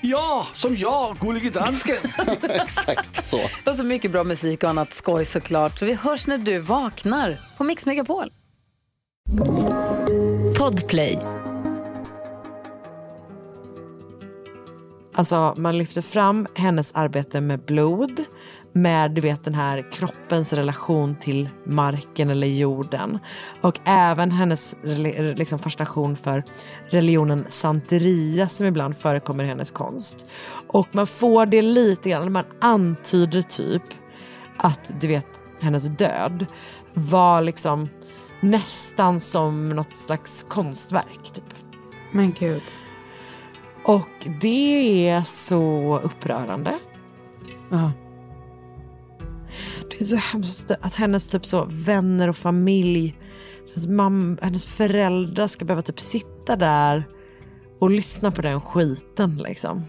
Ja, som jag, Gullige Dansken. Exakt så. Och så mycket bra musik och annat skoj såklart. Så vi hörs när du vaknar på Mix Megapol. Podplay. Alltså man lyfter fram hennes arbete med blod, med du vet den här kroppens relation till marken eller jorden. Och även hennes liksom, fascination för religionen santeria som ibland förekommer i hennes konst. Och man får det lite grann, man antyder typ att du vet hennes död var liksom nästan som något slags konstverk. Typ. Men gud. Och det är så upprörande. Ja. Det är så hemskt att hennes typ så vänner och familj, hennes, mamma, hennes föräldrar ska behöva typ sitta där och lyssna på den skiten liksom.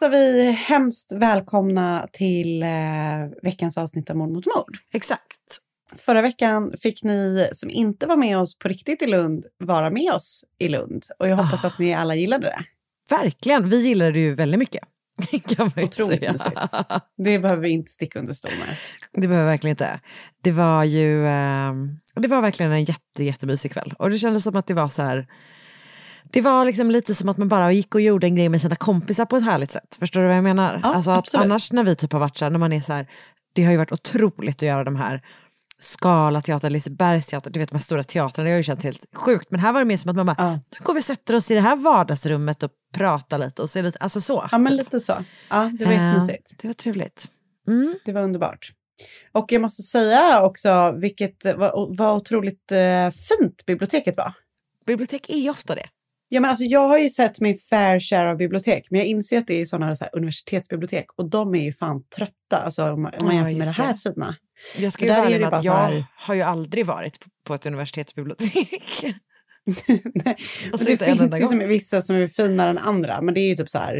Hälsar vi hemskt välkomna till eh, veckans avsnitt av Mord mot mord. Exakt. Förra veckan fick ni som inte var med oss på riktigt i Lund vara med oss i Lund. Och jag hoppas att ni alla gillade det. Verkligen, vi gillade det ju väldigt mycket. Kan man Otroligt säga. mysigt. Det behöver vi inte sticka under stol med. Det behöver jag verkligen inte. Det var ju eh, det var verkligen en jätte, jättemysig kväll. Och det kändes som att det var så här det var liksom lite som att man bara gick och gjorde en grej med sina kompisar på ett härligt sätt. Förstår du vad jag menar? Ja, alltså att annars när vi typ har varit så här, när man är så här, det har ju varit otroligt att göra de här Skala teater, Lisebergs teater, du vet de här stora teatrarna, det har ju känts helt sjukt. Men här var det mer som att man bara, Ja. nu går vi och sätter oss i det här vardagsrummet och pratar lite och ser lite, alltså så. Ja, men lite så. Ja, det var Eh, jättemysigt. Det var trevligt. Mm. Det var underbart. Och jag måste säga också vilket vad, vad otroligt eh, fint biblioteket var. Bibliotek är ju ofta det. Ja, men alltså, jag har ju sett min fair share av bibliotek, men jag inser att det är sådana så här universitetsbibliotek och de är ju fan trötta alltså, om, man- Ja, jämför med det här det. fina. Jag ska ju vara ärlig med att jag här- har ju aldrig varit på, ett universitetsbibliotek. Nej, Alltså det finns ju som vissa som är finare än andra, men det är ju typ så här,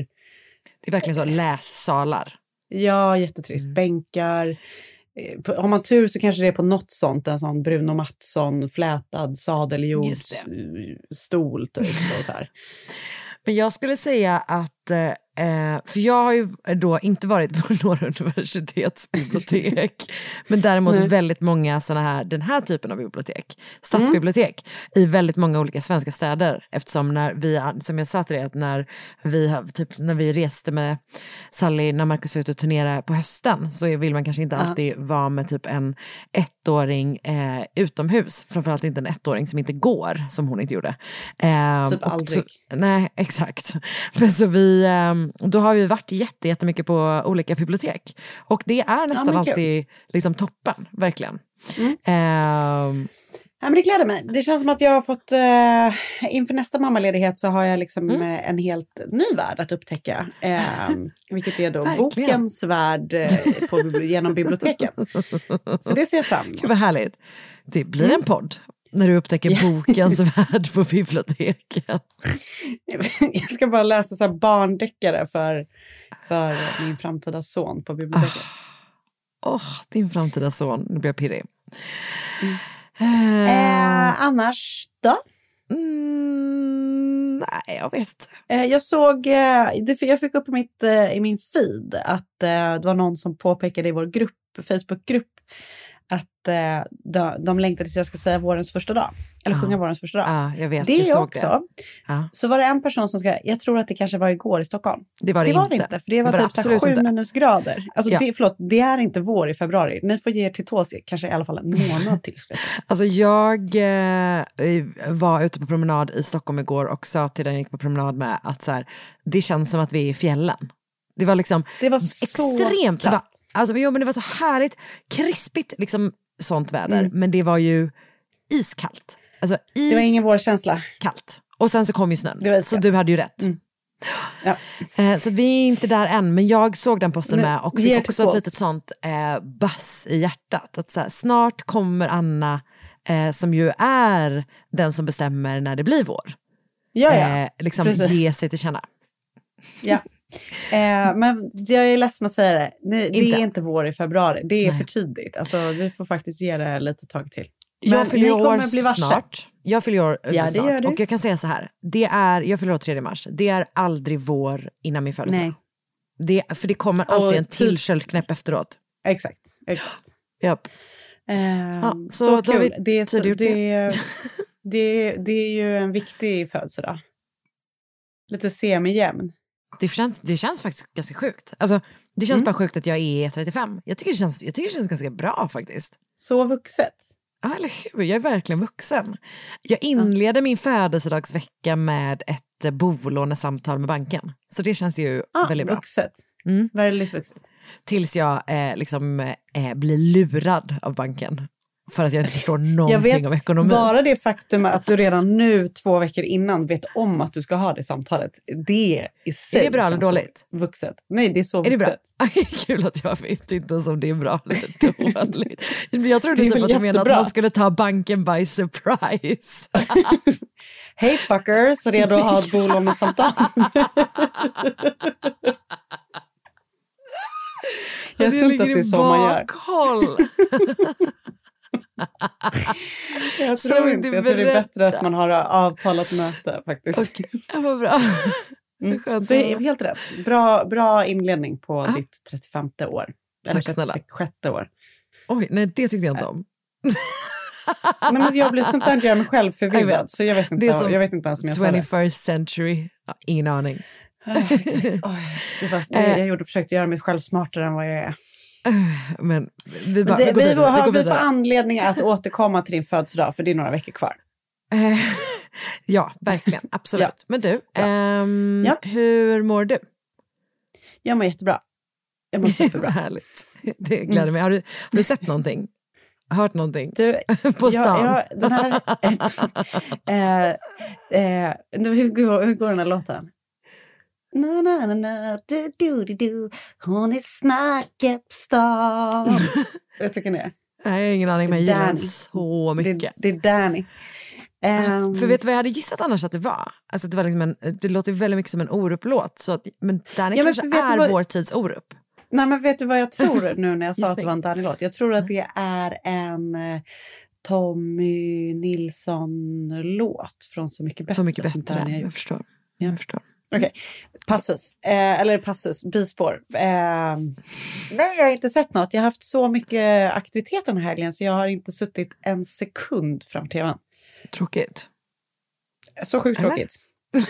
Det är verkligen så lässalar. ja, jättetrist, Mm. bänkar. Eh, Har man tur så kanske det är på något sånt, en sån Bruno Mattsson flätad Just sadeljordsstol typ. Och så här. Men jag skulle säga att, eh, för jag har ju då inte varit på några universitetsbibliotek, men däremot Nej. väldigt många såna här, den här typen av bibliotek, stadsbibliotek, i väldigt många olika svenska städer. Eftersom när vi, som jag sa till dig, att när vi, typ, när vi reste med Sally, när Marcus var ute och turnerade på hösten, så vill man kanske inte Ja. alltid vara med typ en ettåring eh, utomhus, framförallt inte en ettåring som inte går, som hon inte gjorde. Eh, Typ aldrig. Så, nej, exakt. Men så vi, ehm, då har vi varit jätte, jättemycket på olika bibliotek. Och det är nästan kul. alltid liksom toppen, verkligen. Mm. Ehm, Ja, men det gläder mig. Det känns som att jag har fått, eh, inför nästa mammaledighet så har jag liksom Mm. eh, en helt ny värld att upptäcka. Eh, vilket är då Verkligen. bokens värld eh, på, genom biblioteken. Så det ser jag fram Gud emot. vad härligt. Det blir Mm. en podd. När du upptäcker bokens värld på biblioteket. Jag ska bara läsa så barndeckare för, för min framtida son på biblioteket. Åh, din framtida son. Nu blir jag pirrig. Eh, annars då? Mm, nej, jag vet inte. Eh, jag såg, eh, det, jag fick upp i, mitt, eh, i min feed att eh, det var någon som påpekade i vår grupp, Facebookgrupp att eh, de, de längtade tills jag ska säga vårens första dag. Eller Ja. sjunga vårens första dag. Ja, jag vet. det jag också. Det. Ja, Så var det en person som ska, jag tror att det kanske var igår i Stockholm. det var det, Det var inte. det inte, för det var, Det var typ så sju inte. minusgrader. Alltså Ja. det, förlåt, det är inte vår i februari. Ni får ge er till tåls kanske i alla fall en månad till. Alltså jag eh, var ute på promenad i Stockholm igår och sa till den jag gick på promenad med att så här, det känns som att vi är i fjällen. Det var liksom Det var extremt, det var, alltså, jo, men det var så härligt, krispigt liksom, sånt väder, Mm. men det var ju iskallt. Alltså Det var ingen vårkänsla. iskallt. Och sen så kom ju snön, så du hade ju rätt. Mm. Ja. Eh, så vi är inte där än, men jag såg den posten Nu, med och fick också ett litet sånt eh, bass i hjärtat. Att här, snart kommer Anna, eh, som ju är den som bestämmer när det blir vår, Ja, ja. eh, liksom precis. ge sig till känna. ja. Eh, men jag är ledsen att säga det. Det Inte. är inte vår i februari. Det är Nej. för tidigt. Alltså, vi får faktiskt ge det lite tag till. Jag Men fyller ni ju år bli varse. snart. Jag fyller år eh, Ja, det snart. Och jag kan säga så här, det är, jag fyller år 3 mars, det är aldrig vår innan min födelsedag. Det, för det kommer alltid Och en till typ- köldknäpp efteråt. exakt. exakt. Japp. Eh, Ja, så så då kul. Det är, så, tydliggjort det, det, det är ju en viktig födelsedag. Lite semijämn. Det känns, det känns faktiskt ganska sjukt. Alltså, det känns Mm. bara sjukt att jag är 35. Jag tycker, det känns, jag tycker det känns ganska bra faktiskt. Så vuxet. Ja, eller hur? Jag är verkligen vuxen. Jag inleder min födelsedagsvecka med ett eh, bolånesamtal med banken. Så det känns ju Ah, väldigt bra. vuxet. Mm. Väldigt vuxet. Tills jag eh, liksom, eh, blir lurad av banken. För att jag inte förstår någonting vet om ekonomi. Bara det faktum att du redan nu, två veckor innan, vet om att du ska ha det samtalet, det i sig Är det bra eller dåligt? Vuxet. Nej, det är så Är det vuxet. bra? Kul att jag vet inte ens om det är bra eller dåligt. Jag trodde typ att du menade att man skulle ta banken by surprise. Hej fuckers, redo att ha ett bolånesamtal? Jag tror inte att det är så man gör. Jag tror inte. Jag tror det är bättre att man har avtalat möte faktiskt. Okej, ja, vad bra. Mm. Skönt Så helt rätt. Bra, bra inledning på Ah. ditt 35 år. Eller Tack snälla. 36 år. Oj, nej det tyckte jag inte om. Nej, men jag blir sånt där gör mig själv förvirrad. Så jag vet, inte, Det är som jag vet inte ens om jag sa det. 21st century, ingen aning. Oj, det var, Eh. jag gjorde, försökte göra mig själv smartare än vad jag är. Men vi, bara, Men det, vi vi, vidare. har, vi vi får anledning att återkomma till din födelsedag, för det är några veckor kvar. Eh, ja, verkligen. Absolut. Ja. Men du, ehm, Ja. hur mår du? Jag mår jättebra. Jag mår superbra. härligt. Det gläder mig. Har du, har du sett någonting? Hört någonting? Du, På stan? Ja, ja, den här, eh, eh, hur, går, hur går den här låten? Na, na, na, na, du, du, du, du. Hon är stan. Jag tycker det är. Nej, jag har ingen aning, men jag gillar den så mycket. Det, det är Danny. Ehm, För vet du vad jag hade gissat annars att det var? Alltså det, var liksom en, det låter väldigt mycket som en Orup-låt. Så att, men Danny Ja, men kanske är vad- vår tids Orup. Nej, men vet du vad jag tror nu när jag sa att det var en Danny-låt? Jag tror att det är en eh, Tommy Nilsson-låt från Så mycket bättre. Så mycket bättre. Jag förstår. Ja. Jag förstår. Passus, eh, eller passus, bispår. Eh, nej, jag har inte sett något. Jag har haft så mycket aktivitet den här helgen så jag har inte suttit en sekund framför tvn. Tråkigt. Så sjukt Eller? tråkigt.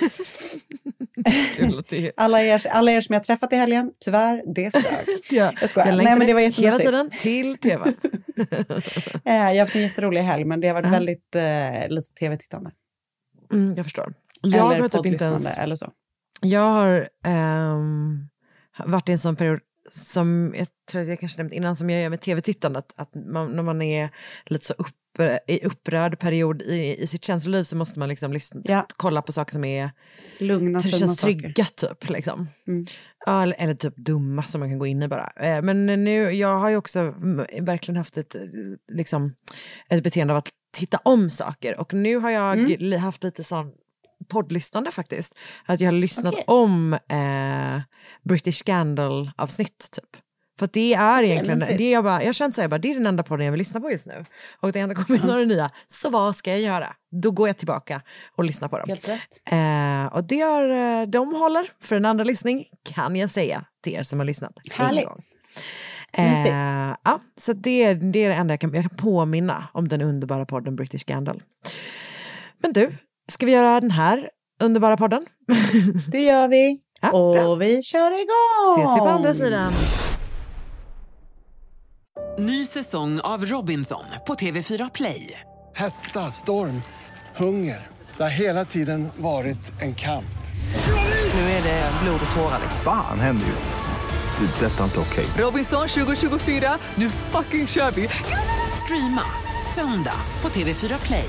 Alla er, alla er som jag träffat i helgen, tyvärr, det sög. Ja, Jag skojar. Nej, längtade men det var hela tiden till tv. Eh, jag har haft en jätterolig helg, men det har varit Ja. väldigt eh, lite tv-tittande. Mm, jag förstår. Jag eller typ inte ens... poddlyssnande eller så. Jag har ehm, varit i en sån period som jag tror att jag kanske nämnt innan som jag gör med tv-tittandet. Att man, när man är lite så upp, i upprörd period i, i sitt känsloliv så måste man liksom lyssna, Ja. kolla på saker som är Lugna, fina känns saker. trygga typ. Liksom. Mm. Ja, eller, eller typ dumma som man kan gå in i bara. Eh, Men nu, jag har ju också mm, verkligen haft ett, liksom, ett beteende av att titta om saker. Och nu har jag li- haft lite sån poddlyssnande faktiskt. Att jag har lyssnat Okej. om eh, British Scandal-avsnitt typ. För det är egentligen, mysigt. det är jag, bara, jag känner så här, bara, det är den enda podden jag vill lyssna på just nu. Och det har inte kommit några nya, så vad ska jag göra? Då går jag tillbaka och lyssnar på dem. Helt rätt. Eh, och det har, eh, de håller för en andra lyssning kan jag säga till er som har lyssnat. Härligt. Eh, ja, så det, det är det enda jag kan, jag kan påminna om den underbara podden British Scandal. Men du, ska vi göra den här underbara podden? Det gör vi. Ja, och bra. vi kör igång! Ses vi på andra sidan. Ny säsong av Robinson på TV4 Play. Hetta, storm, hunger. Det har hela tiden varit en kamp. Nu är det blod och tårar. Fan händer just nu. Det. är Detta är inte okej. Robinson 2024, nu fucking kör vi! Streama söndag på TV4 Play.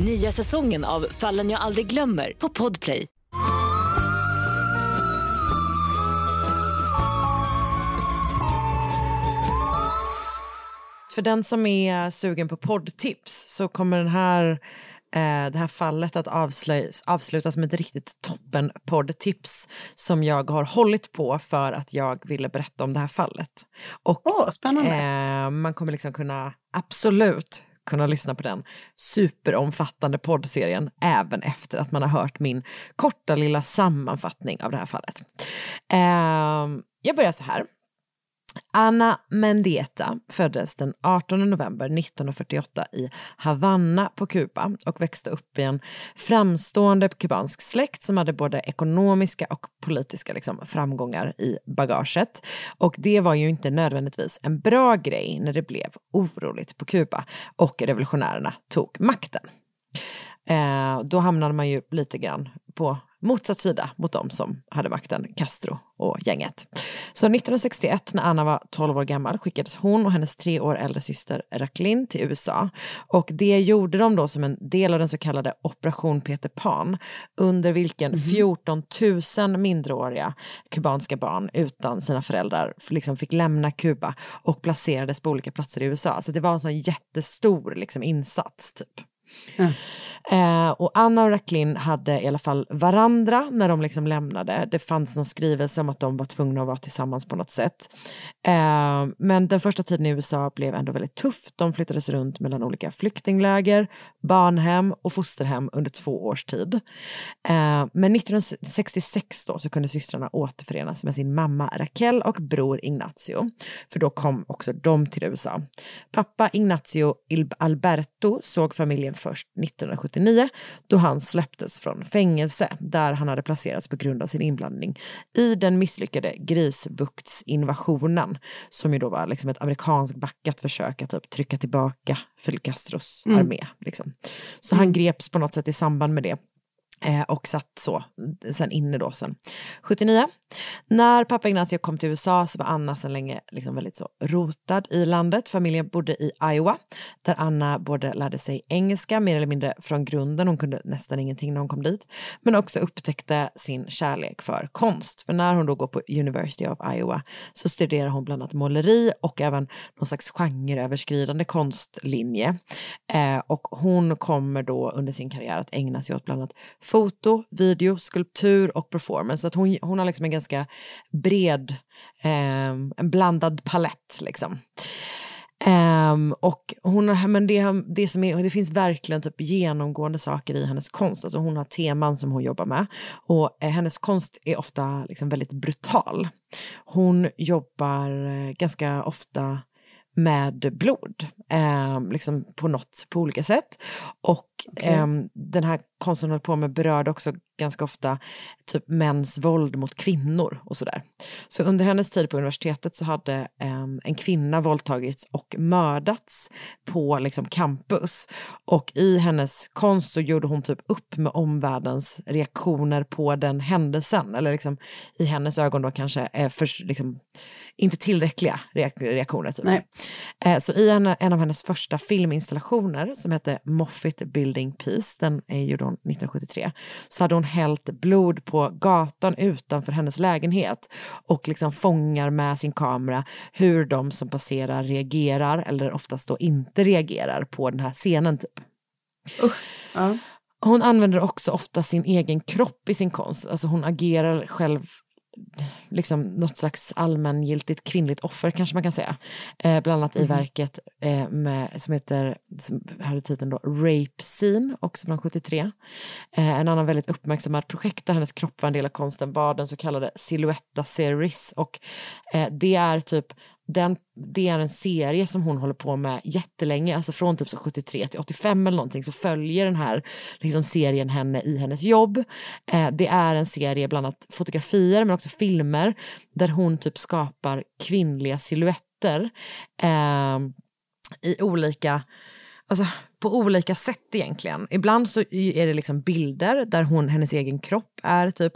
Nya säsongen av Fallen jag aldrig glömmer på Podplay. För den som är sugen på poddtips så kommer den här, eh, det här fallet att avslöjas, avslutas med ett riktigt toppen poddtips som jag har hållit på för att jag ville berätta om det här fallet. Och Åh, spännande. eh, man kommer liksom kunna, absolut kunna lyssna på den superomfattande poddserien även efter att man har hört min korta lilla sammanfattning av det här fallet. Eh, jag börjar så här. Anna Mendieta föddes den 18 november 1948 i Havanna på Kuba och växte upp i en framstående kubansk släkt som hade både ekonomiska och politiska liksom, framgångar i bagaget. Och det var ju inte nödvändigtvis en bra grej när det blev oroligt på Kuba och revolutionärerna tog makten. Eh, då hamnade man ju lite grann på motsatt sida mot de som hade makten, Castro och gänget. Så 1961 när Anna var 12 år gammal skickades hon och hennes tre år äldre syster Jacqueline till USA. Och det gjorde de då som en del av den så kallade Operation Peter Pan under vilken 14 000 minderåriga kubanska barn utan sina föräldrar liksom fick lämna Kuba och placerades på olika platser i USA. Så det var en sån jättestor liksom, insats typ. Eh, och Anna och Racklin hade i alla fall varandra när de liksom lämnade. Det fanns någon skrivelse om att de var tvungna att vara tillsammans på något sätt. Eh, men den första tiden i USA blev ändå väldigt tuff. De flyttades runt mellan olika flyktingläger, barnhem och fosterhem under två års tid. Eh, men 1966 då så kunde systrarna återförenas med sin mamma Raquel och bror Ignacio. För då kom också de till USA. Pappa Ignacio Alberto såg familjen först 1979 då han släpptes från fängelse där han hade placerats på grund av sin inblandning i den misslyckade Grisbuktsinvasionen som ju då var liksom ett amerikanskt backat försök att typ trycka tillbaka Fidel Castros Mm. armé. Liksom. Så han greps på något sätt i samband med det. Eh, och satt så sen inne då sen 79. När pappa Ignacio kom till USA så var Anna sedan länge liksom väldigt så rotad i landet. Familjen bodde i Iowa där Anna både lärde sig engelska mer eller mindre från grunden, hon kunde nästan ingenting när hon kom dit, men också upptäckte sin kärlek för konst. För när hon då går på University of Iowa så studerar hon bland annat måleri och även någon slags genreöverskridande konstlinje. Eh, och hon kommer då under sin karriär att ägna sig åt bland annat foto, video, skulptur och performance. Så att hon, hon har liksom en ganska bred, eh, en blandad palett liksom. Um, och hon men det, det, som är, det finns verkligen typ genomgående saker i hennes konst. Alltså hon har teman som hon jobbar med. Och eh, hennes konst är ofta liksom väldigt brutal. Hon jobbar eh, ganska ofta med blod, eh, liksom på något, på olika sätt. Och Okej. eh, den här konsten höll på med berörde också ganska ofta typ mäns våld mot kvinnor och sådär. Så under hennes tid på universitetet så hade eh, en kvinna våldtagits och mördats på liksom, campus. Och i hennes konst så gjorde hon typ upp med omvärldens reaktioner på den händelsen. Eller liksom, i hennes ögon då kanske eh, för, liksom, inte tillräckliga reak- reaktioner. Typ. Nej. Eh, så i en, en av hennes första filminstallationer som heter Moffitt Building Peace, den är gjord hon 1973, så hade hon hällt blod på gatan utanför hennes lägenhet och liksom fångar med sin kamera hur de som passerar reagerar eller oftast då inte reagerar på den här scenen typ. Ja. Hon använder också ofta sin egen kropp i sin konst. Alltså hon agerar själv liksom något slags allmängiltigt kvinnligt offer kanske man kan säga. Eh, bland annat i Mhm. verket eh, med, som heter, som hade titeln då, Rape Scene, också från 73. Eh, en annan väldigt uppmärksammad projekt där hennes kropp var en del av konsten var den så kallade Silhouetta Series och eh, det är typ den, det är en serie som hon håller på med jättelänge, alltså från typ så 73 till 85 eller någonting så följer den här liksom, serien henne i hennes jobb. Eh, det är en serie bland annat fotografier men också filmer där hon typ skapar kvinnliga silhuetter eh, i olika Alltså, på olika sätt egentligen. Ibland så är det liksom bilder där hon, hennes egen kropp är typ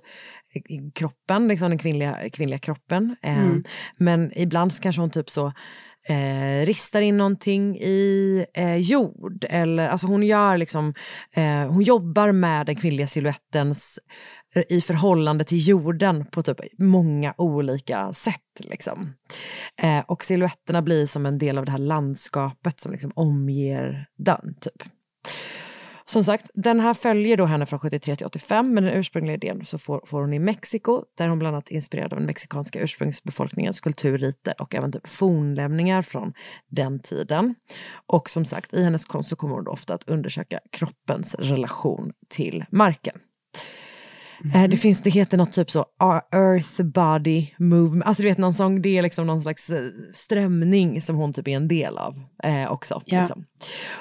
i kroppen, liksom den kvinnliga, kvinnliga kroppen. Eh, Mm. Men ibland så kanske hon typ så eh, ristar in någonting i eh, jord. Eller, alltså hon gör liksom, eh, hon jobbar med den kvinnliga siluettens eh, i förhållande till jorden på typ många olika sätt. Liksom. Eh, och siluetterna blir som en del av det här landskapet som liksom omger den. Typ. Som sagt, den här följer då henne från 73 till 85 men den ursprungliga idén så får, får hon i Mexiko där hon bland annat inspirerad av den mexikanska ursprungsbefolkningens kulturriter och även typ fornlämningar från den tiden. Och som sagt, i hennes konst så kommer hon då ofta att undersöka kroppens relation till marken. Eh, Det finns, det heter något typ så, earth body movement, alltså du vet någon sång, det är liksom någon slags eh, strömning som hon typ är en del av eh, också. Ja. Liksom.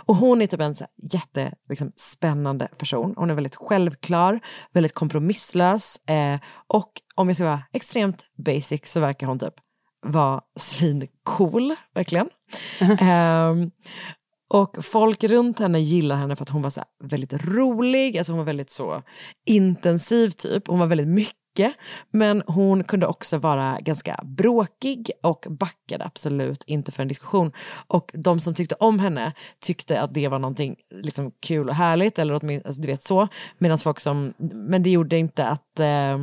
Och hon är typ en så här, jätte, liksom, spännande person. Hon är väldigt självklar, väldigt kompromisslös eh, och om jag ska vara extremt basic så verkar hon typ vara svincool, verkligen. Ehm, och folk runt henne gillar henne för att hon var så väldigt rolig, alltså hon var väldigt så intensiv typ, hon var väldigt mycket. Men hon kunde också vara ganska bråkig och backade absolut inte för en diskussion. Och de som tyckte om henne tyckte att det var någonting liksom kul och härligt, eller åtminstone, alltså, du vet så. Medan folk som, men det gjorde inte att, eh,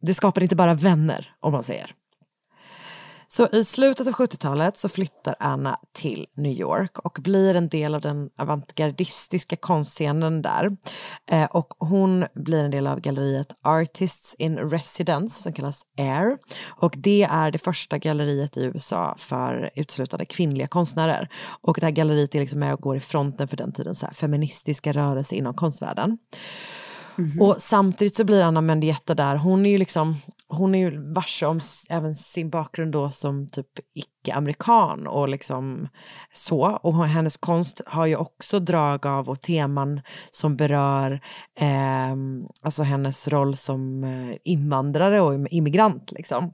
det skapade inte bara vänner om man säger. Så i slutet av 70-talet så flyttar Anna till New York och blir en del av den avantgardistiska konstscenen där. Eh, och hon blir en del av galleriet Artists in Residence som kallas AIR. Och det är det första galleriet i USA för utslutande kvinnliga konstnärer. Och det här galleriet är liksom med och går i fronten för den tidens så här feministiska rörelse inom konstvärlden. Och samtidigt så blir Anna Mendieta där, hon är ju liksom, hon är ju varse om även sin bakgrund då som typ icke-amerikan och liksom så. Och hennes konst har ju också drag av och teman som berör eh, alltså hennes roll som eh, invandrare och immigrant liksom.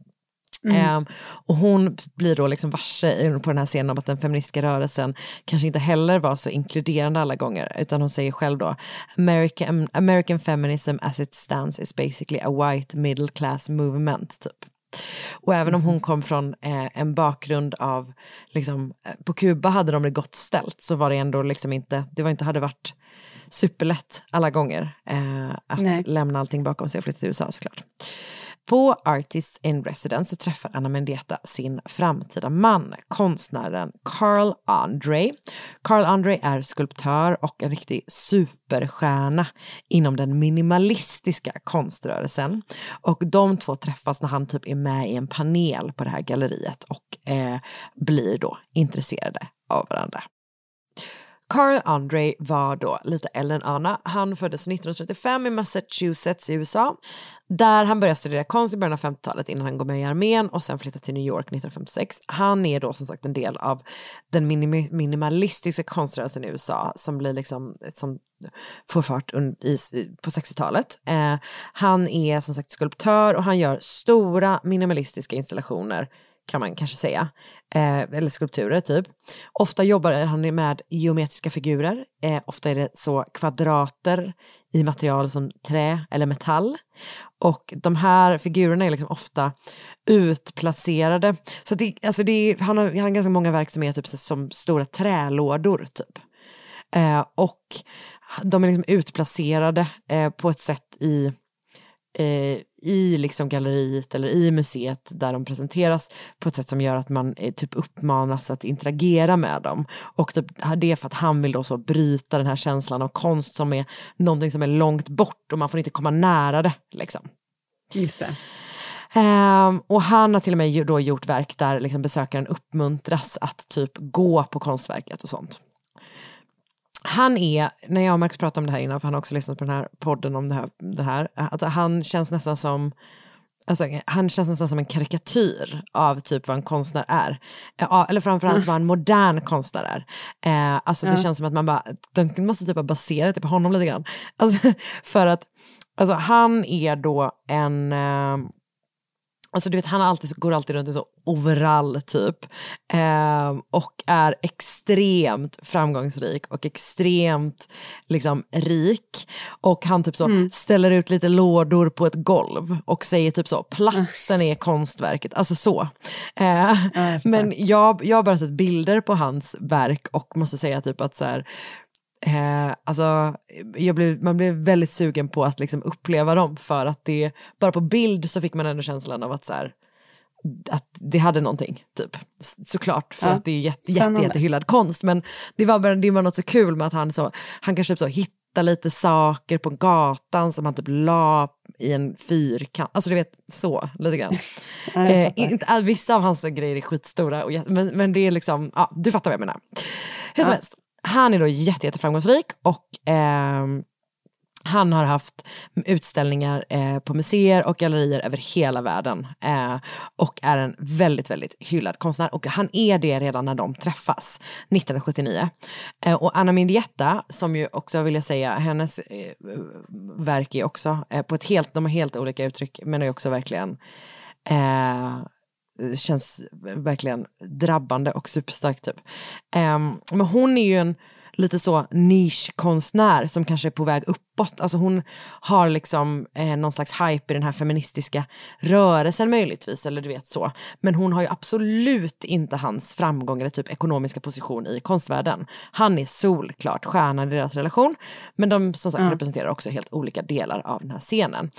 Mm. Ehm, och hon blir då liksom varse på den här scenen om att den feministiska rörelsen kanske inte heller var så inkluderande alla gånger, utan hon säger själv då American, American feminism as it stands is basically a white middle class movement, typ. Och även om hon kom från eh, en bakgrund av, liksom, eh, på Kuba hade de det gott ställt, så var det ändå liksom inte, det var inte, hade varit superlätt alla gånger eh, att Nej. lämna allting bakom sig och flytta till USA såklart. På Artists in Residence så träffar Anna Mendeta sin framtida man, konstnären Carl Andre. Carl Andre är skulptör och en riktig superstjärna inom den minimalistiska konströrelsen. Och de två träffas när han typ är med i en panel på det här galleriet och eh, blir då intresserade av varandra. Carl Andre var då lite äldre än Anna. Han föddes 1935 i Massachusetts i USA där han började studera konst i början av 50-talet innan han går med i armén och sen flyttade till New York 1956. Han är då som sagt en del av den minim minimalistiska konströrelsen i USA som blir liksom som får fart i, på 60-talet. Eh, han är som sagt skulptör och han gör stora minimalistiska installationer kan man kanske säga, eh, eller skulpturer typ. Ofta jobbar han med geometriska figurer, eh, ofta är det så kvadrater i material som trä eller metall. Och de här figurerna är liksom ofta utplacerade. Så det, alltså det han, har, han har ganska många verk som är typ som stora trälådor typ. Eh, och de är liksom utplacerade eh, på ett sätt i eh, i liksom galleriet eller i museet där de presenteras på ett sätt som gör att man eh, typ uppmanas att interagera med dem. Och typ, det är för att han vill då så bryta den här känslan av konst som är någonting som är långt bort och man får inte komma nära det. Liksom. Just det. Um, och han har till och med då gjort verk där liksom besökaren uppmuntras att typ gå på konstverket och sånt han är, när jag och Max pratade om det här innan, för han har också lyssnat på den här podden om det här, det här att han känns nästan som Alltså, han känns nästan som en karikatyr av typ vad en konstnär är. Eh, eller framförallt vad en modern konstnär är. Eh, alltså det ja. känns som att man bara, de måste typ ha baserat det på honom lite grann. Alltså, för att alltså, han är då en, eh, Alltså du vet han alltid, går alltid runt i så overall typ. Eh, och är extremt framgångsrik och extremt liksom rik. Och han typ så mm. ställer ut lite lådor på ett golv och säger typ så, platsen är konstverket. Alltså så. Eh, men jag, jag har bara sett bilder på hans verk och måste säga typ att så här, Eh, alltså, blev, man blev väldigt sugen på att liksom uppleva dem för att det, bara på bild så fick man ändå känslan av att så här, att det hade någonting, typ. Såklart, för ja. att det är jätte, jätte, jättehyllad konst. Men det var, bara, det var något så kul med att han, så, han kanske typ så hittade lite saker på gatan som han typ la i en fyrkant. Alltså du vet, så lite grann. eh, inte, vissa av hans grejer är skitstora, och, men, men det är liksom, ja, du fattar vad jag menar. Hur som ja. helst, han är då jätte, jätteframgångsrik och eh, han har haft utställningar eh, på museer och gallerier över hela världen eh, och är en väldigt, väldigt hyllad konstnär. Och han är det redan när de träffas, 1979. Eh, och Anna Mindietta, som ju också vill jag säga, hennes eh, verk är också eh, på ett helt, de har helt olika uttryck, men är också verkligen eh, Eh, känns verkligen drabbande och superstark typ. Um, men hon är ju en lite så nischkonstnär som kanske är på väg upp uppåt. Alltså hon har liksom eh, någon slags hype i den här feministiska rörelsen möjligtvis, eller du vet så. Men hon har ju absolut inte hans framgång eller typ ekonomiska position i konstvärlden. Han är solklart stjärnan i deras relation, men de som sagt mm. representerar också helt olika delar av den här scenen.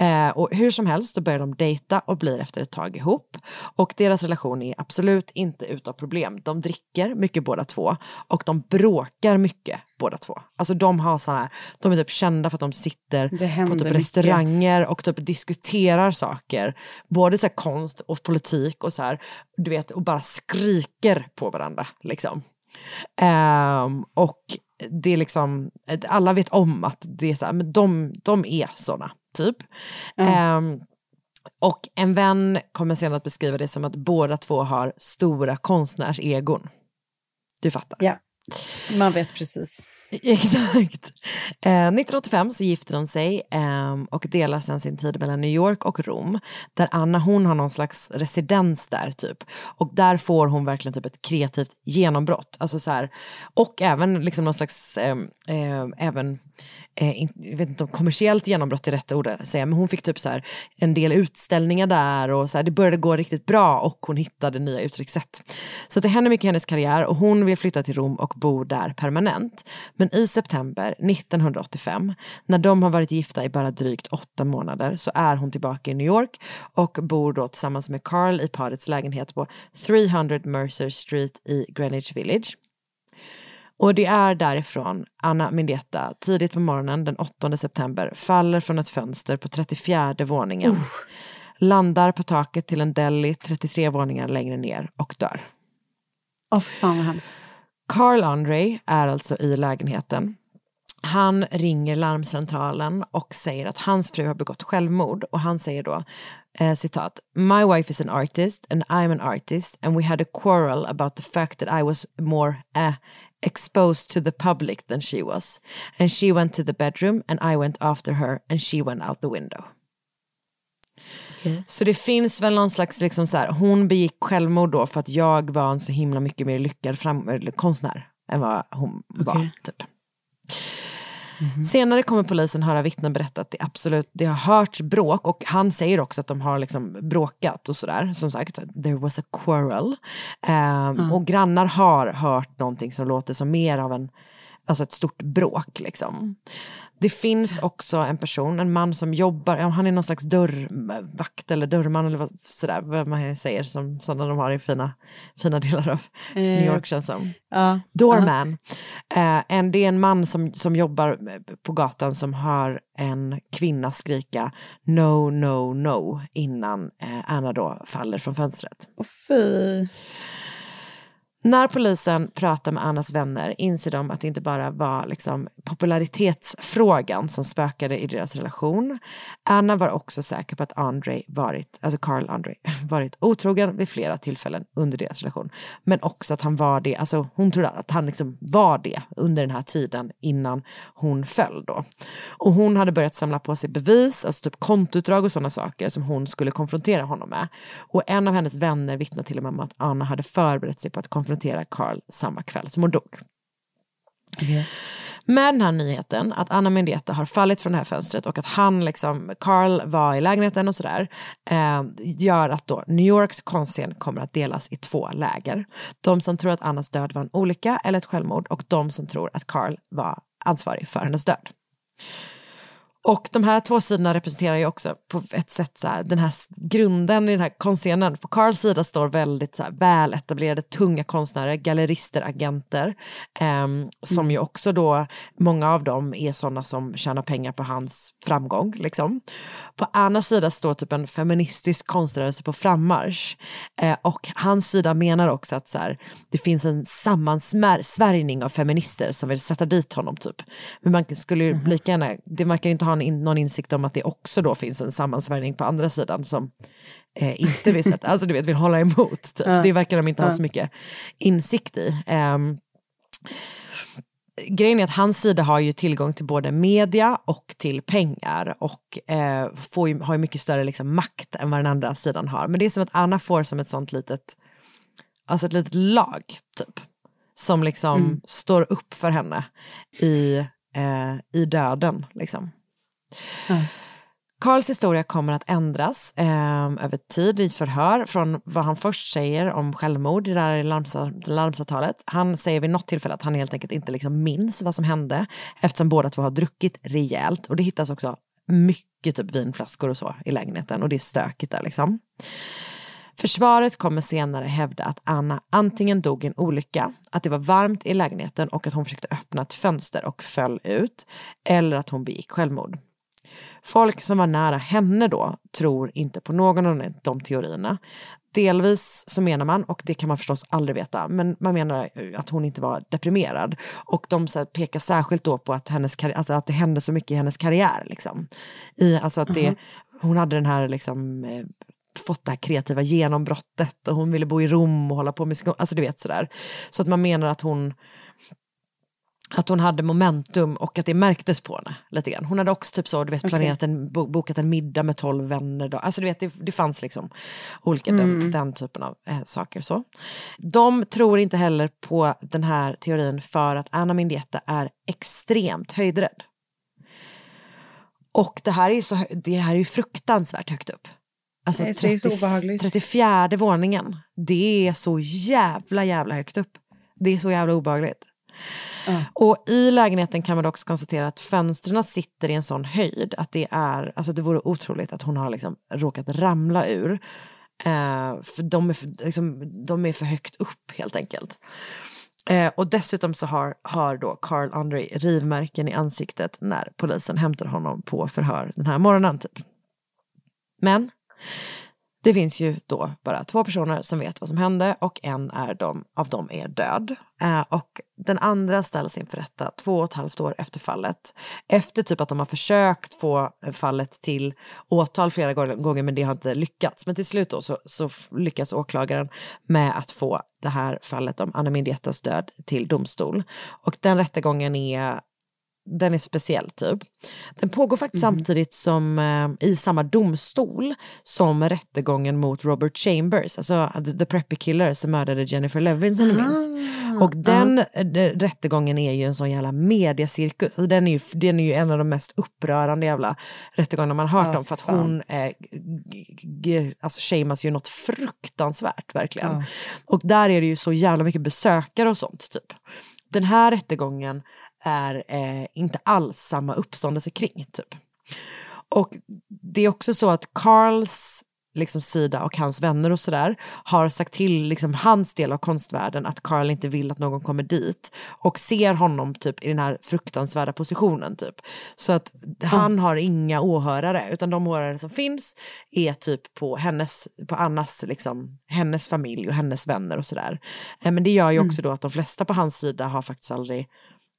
Eh, och hur som helst, då börjar de dejta och blir efter ett tag ihop. Och deras relation är absolut inte utan problem. De dricker mycket båda två och de bråkar mycket båda två. Alltså de har såna här, de är typ kända för att de sitter på typ restauranger och typ diskuterar saker. Både så konst och politik och så här, du vet, och bara skriker på varandra liksom. Um, och det är liksom, alla vet om att det är så här, men de, de är såna, typ. Mm. Um, och en vän kommer senare att beskriva det som att båda två har stora konstnärsegon. Du fattar? Ja. Man vet precis. Exakt. Eh, 1985 så gifter de sig eh, och delar sen sin tid mellan New York och Rom. Där Anna hon har någon slags residens där typ. Och där får hon verkligen typ ett kreativt genombrott. Alltså så här, och även liksom någon slags, eh, eh även eh, jag vet inte om kommersiellt genombrott är rätt ord att säga, men hon fick typ så här, en del utställningar där och så här, det började gå riktigt bra och hon hittade nya uttryckssätt. Så det händer mycket i hennes karriär och hon vill flytta till Rom och bo där permanent. Men i september 1985, när de har varit gifta i bara drygt åtta månader, så är hon tillbaka i New York och bor då tillsammans med Carl i parets lägenhet på 300 Mercer Street i Greenwich Village. Och det är därifrån Anna Mindieta tidigt på morgonen den 8 september faller från ett fönster på 34 våningen. Uh. Landar på taket till en deli 33 våningar längre ner och dör. Åh, oh, fan vad hemskt. Carl Andre är alltså i lägenheten. Han ringer larmcentralen och säger att hans fru har begått självmord och han säger då eh, citat My wife is an artist and I'm an artist and we had a quarrel about the fact that I was more eh, exposed to the public than she was and she went to the bedroom and I went after her and she went out the window. Så det finns väl någon slags, liksom så här, hon begick självmord då för att jag var en så himla mycket mer lyckad fram, eller konstnär än vad hon var. Typ. Senare kommer polisen höra vittnen berätta att det absolut det har hörts bråk och han säger också att de har liksom bråkat och sådär. Som sagt, there was a quarrel. Ehm, Och grannar har hört någonting som låter som mer av en, alltså ett stort bråk liksom. Det finns också en person, en man som jobbar, han är någon slags dörrvakt eller dörrman eller vad, sådär, vad man säger som sådana de har i fina, fina delar av New York känns som. Ja. Doorman. Eh, en, det är en man som, som jobbar på gatan som hör en kvinna skrika no, no, no innan eh, Anna då faller från fönstret. Och fy. När polisen pratar med Annas vänner inser de att det inte bara var liksom popularitetsfrågan som spökade i deras relation. Anna var också säker på att Andre varit, alltså Carl Andre, varit otrogen vid flera tillfällen under deras relation. Men också att han var det, alltså hon trodde att han liksom var det under den här tiden innan hon föll då. Och hon hade börjat samla på sig bevis, alltså typ kontoutdrag och sådana saker som hon skulle konfrontera honom med. Och en av hennes vänner vittnade till och med om att Anna hade förberett sig på att konfrontera Carl samma kväll som hon dog. Med den här nyheten att Anna Mendieta har fallit från det här fönstret och att han, liksom, Carl var i lägenheten och sådär, eh, gör att då New Yorks konstscen kommer att delas i två läger. De som tror att Annas död var en olycka eller ett självmord och de som tror att Carl var ansvarig för hennes död. Och de här två sidorna representerar ju också på ett sätt så här, den här grunden i den här konstscenen. På Carls sida står väldigt så här, väl etablerade tunga konstnärer, gallerister, agenter. ehm, som ju också då, många av dem är sådana som tjänar pengar på hans framgång. Liksom. På Annas sida står typ en feministisk konströrelse på frammarsch. Eh, och hans sida menar också att så här, det finns en sammansvärjning av feminister som vill sätta dit honom typ. Men man skulle ju lika gärna, det verkar inte ha en in, någon insikt om att det också då finns en sammansvärjning på andra sidan som eh, inte vill sätta, alltså du vet vill hålla emot. Typ. Ja. Det verkar de inte ha Ja. så mycket insikt i. Ehm, grejen är att hans sida har ju tillgång till både media och till pengar och eh, får ju, har ju mycket större liksom, makt än vad den andra sidan har. Men det är som att Anna får som ett sånt litet, alltså ett litet lag typ. Som liksom Mm. står upp för henne i, eh, i döden liksom. Karls historia kommer att ändras eh, över tid i förhör från vad han först säger om självmord i det här larmsamtalet. Han säger vid något tillfälle att han helt enkelt inte liksom minns vad som hände eftersom båda två har druckit rejält och det hittas också mycket typ vinflaskor och så i lägenheten och det är stökigt där liksom. Försvaret kommer senare hävda att Anna antingen dog i en olycka, att det var varmt i lägenheten och att hon försökte öppna ett fönster och föll ut, eller att hon begick självmord. Folk som var nära henne då tror inte på någon av de teorierna. Delvis så menar man, och det kan man förstås aldrig veta, men man menar att hon inte var deprimerad. Och de så pekar särskilt då på att, hennes, alltså att det hände så mycket i hennes karriär. Liksom. I, alltså att det, hon hade den här liksom, eh, fått det här kreativa genombrottet och hon ville bo i Rom och hålla på med sko- alltså du vet sådär. Så att man menar att hon att hon hade momentum och att det märktes på henne lite grann. Hon hade också typ så, du vet, planerat en, bo, bokat en middag med tolv vänner. Då. Alltså du vet, det, det fanns liksom olika den, Mm. den typen av eh, saker. Så. De tror inte heller på den här teorin för att Anna Mendieta är extremt höjdrädd. Och det här är ju, så, det här är ju fruktansvärt högt upp. Alltså Nej, det är så obehagligt. 34 våningen, det är så jävla jävla högt upp. Det är så jävla obehagligt. Och i lägenheten kan man också konstatera att fönstren sitter i en sån höjd att det är, alltså det vore otroligt att hon har liksom råkat ramla ur. Eh, för de är för, liksom, de är för högt upp helt enkelt. Eh, och dessutom så har, har då Carl Andre rivmärken i ansiktet när polisen hämtar honom på förhör den här morgonen typ. Men det finns ju då bara två personer som vet vad som hände och en är de, av dem är död. Eh, och den andra ställs inför rätta två och ett halvt år efter fallet. Efter typ att de har försökt få eh, fallet till åtal flera gånger men det har inte lyckats. Men till slut då så, så lyckas åklagaren med att få det här fallet om Anna Mindietas död till domstol. Och den rättegången är den är speciell typ. Den pågår faktiskt Mhm. samtidigt som eh, i samma domstol som rättegången mot Robert Chambers, alltså the, the preppy killer som mördade Jennifer Levin som du minns. Ah, Och den eh, rättegången är ju en sån jävla mediacirkus. Alltså den, är ju, den är ju en av de mest upprörande jävla rättegångarna man hört Ja, om för att fan. hon eh, alltså shamas ju något fruktansvärt verkligen. Ja. Och där är det ju så jävla mycket besökare och sånt typ. Den här rättegången är eh, inte alls samma uppståndelse kring typ. Och det är också så att Carls liksom, sida och hans vänner och sådär har sagt till liksom, hans del av konstvärlden att Carl inte vill att någon kommer dit och ser honom typ i den här fruktansvärda positionen typ. Så att han har inga åhörare utan de åhörare som finns är typ på hennes, på Annas liksom, hennes familj och hennes vänner och sådär. Eh, Men det gör ju också då att de flesta på hans sida har faktiskt aldrig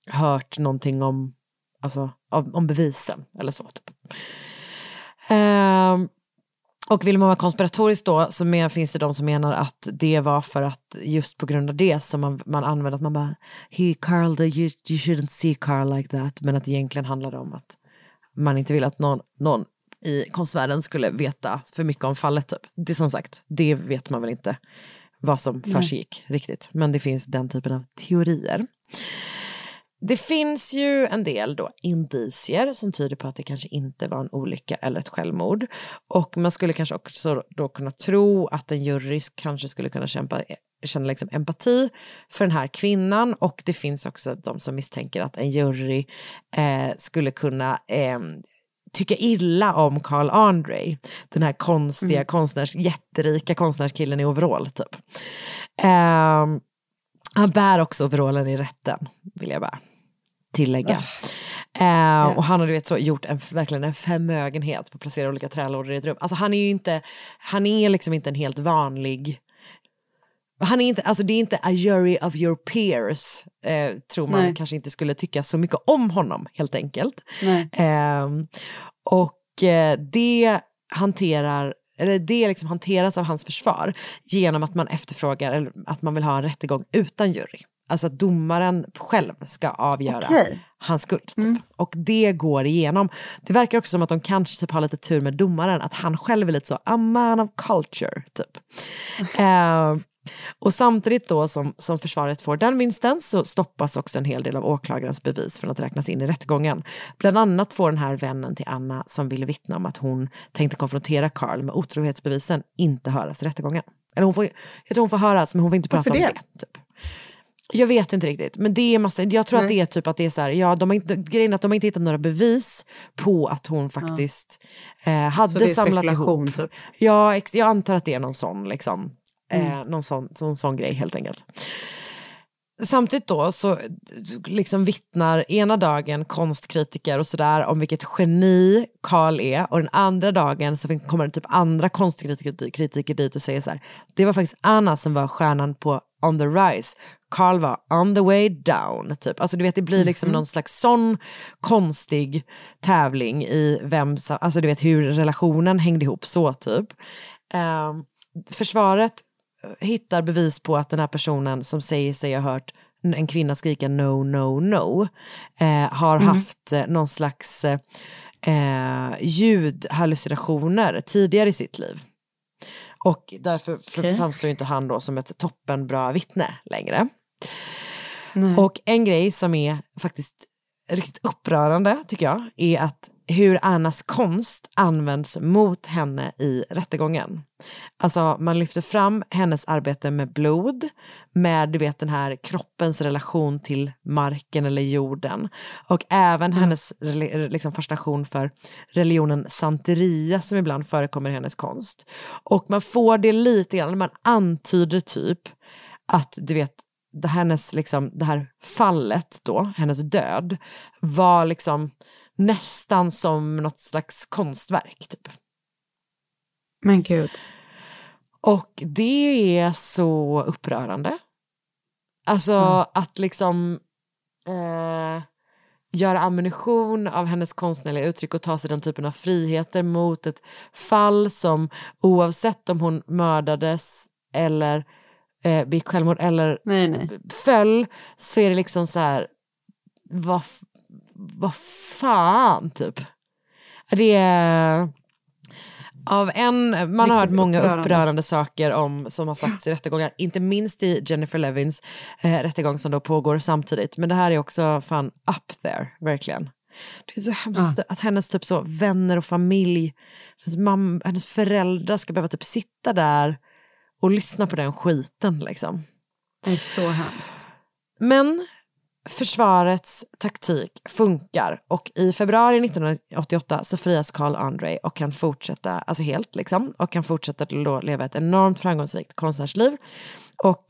hört någonting om, alltså, om, bevisen eller så. Typ. Ehm, och vill man vara konspiratorisk då så men, finns det de som menar att det var för att just på grund av det som man, man använder att man bara He Carl, you, you shouldn't see Carl like that men att det egentligen handlade om att man inte vill att någon, någon i konstvärlden skulle veta för mycket om fallet. Typ. Det som sagt, det vet man väl inte vad som försiggick riktigt. Men det finns den typen av teorier. Det finns ju en del då indicier som tyder på att det kanske inte var en olycka eller ett självmord. Och man skulle kanske också då kunna tro att en jury kanske skulle kunna kämpa, känna liksom empati för den här kvinnan. Och det finns också de som misstänker att en jury eh, skulle kunna eh, tycka illa om Carl Andre. Den här konstiga Mm. konstnärs, jätterika konstnärskillen i overall typ. Ehm, han bär också overallen i rätten, vill jag bara tillägga. Eh, Och han har du vet, så, gjort en, verkligen en förmögenhet på att placera olika trälådor i ett rum. Alltså han är ju inte, han är liksom inte en helt vanlig han är inte, alltså det är inte a jury of your peers, eh, tror man Nej. kanske inte skulle tycka så mycket om honom helt enkelt. Ehm, och eh, det hanterar eller det liksom hanteras av hans försvar genom att man efterfrågar eller att man vill ha en rättegång utan jury. Alltså att domaren själv ska avgöra Okej. hans skuld. Typ. Och det går igenom. Det verkar också som att de kanske typ har lite tur med domaren, att han själv är lite så a man of culture. Typ. Eh, och samtidigt då som, som försvaret får den vinsten så stoppas också en hel del av åklagarens bevis från att räknas in i rättegången. Bland annat får den här vännen till Anna som ville vittna om att hon tänkte konfrontera Carl med otrohetsbevisen inte höras i rättegången. Eller hon får, jag tror hon får höras men hon får inte prata Varför om det? det. Typ. Jag vet inte riktigt, men det är massa, jag tror att Nej. det är typ att det är så här, ja, de har inte, grejen är att de har inte hittat några bevis på att hon faktiskt eh, hade Så det är samlat ihop. typ? Ja, ex, jag antar att det är någon sån, liksom, eh, Mm. någon sån, sån, sån grej helt enkelt. Samtidigt då så liksom vittnar ena dagen konstkritiker och sådär om vilket geni Karl är och den andra dagen så kommer det typ andra konstkritiker kritiker dit och säger så här det var faktiskt Anna som var stjärnan på On the Rise Carl var on the way down. Typ. Alltså du vet det blir liksom Mhm. någon slags sån konstig tävling i vem alltså du vet hur relationen hängde ihop så typ. Ehm, försvaret hittar bevis på att den här personen som säger sig ha hört en kvinna skrika no, no, no eh, har Mm. haft eh, någon slags eh, ljudhallucinationer tidigare i sitt liv. Och därför Okej. framstår inte han då som ett toppenbra vittne längre. Nej. Och en grej som är faktiskt riktigt upprörande tycker jag är att hur Annas konst används mot henne i rättegången. Alltså man lyfter fram hennes arbete med blod, med du vet den här kroppens relation till marken eller jorden och även hennes reli- liksom, fascination för religionen santeria som ibland förekommer i hennes konst. Och man får det lite grann, man antyder typ att du vet det, hennes, liksom, det här fallet då, hennes död, var liksom nästan som något slags konstverk. Typ. Men gud. Och det är så upprörande. Alltså Mm. att liksom eh, göra ammunition av hennes konstnärliga uttryck och ta sig den typen av friheter mot ett fall som oavsett om hon mördades eller eh, begick självmord eller Nej, nej. föll så är det liksom så här, vad, vad fan typ. Det är av en, man har hört många upprörande. upprörande saker om, som har sagts i rättegångar, inte minst i Jennifer Levins eh, rättegång som då pågår samtidigt. Men det här är också fan up there, verkligen. Det är så hemskt att hennes typ så vänner och familj, hennes, mam, hennes föräldrar ska behöva typ sitta där och lyssna på den skiten liksom. Det är så hemskt. Men försvarets taktik funkar och i februari 1988 så frias Carl Andre och kan fortsätta, alltså helt liksom, och kan fortsätta leva ett enormt framgångsrikt konstnärsliv och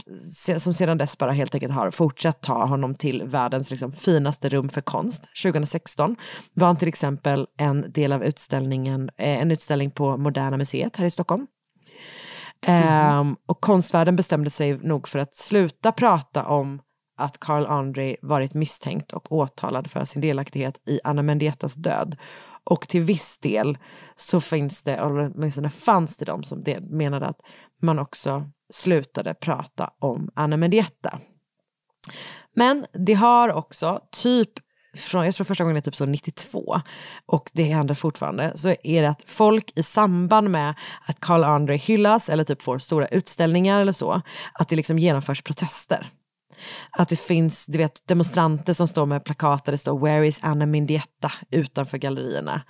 som sedan dess bara helt enkelt har fortsatt ta honom till världens liksom, finaste rum för konst. 2016 var han till exempel en del av utställningen, eh, en utställning på Moderna Museet här i Stockholm. Ehm, och konstvärlden bestämde sig nog för att sluta prata om att Carl André varit misstänkt och åtalad för sin delaktighet i Anna Mendietas död. Och till viss del så finns det, eller åtminstone fanns det de som menade att man också slutade prata om Anna Mendieta. Men det har också, typ från, jag tror första gången är typ så 92 och det händer fortfarande, så är det att folk i samband med att Carl André hyllas eller typ får stora utställningar eller så, att det liksom genomförs protester. Att det finns du vet, demonstranter som står med plakat där det står “Where is Anna Mindietta?” utanför gallerierna.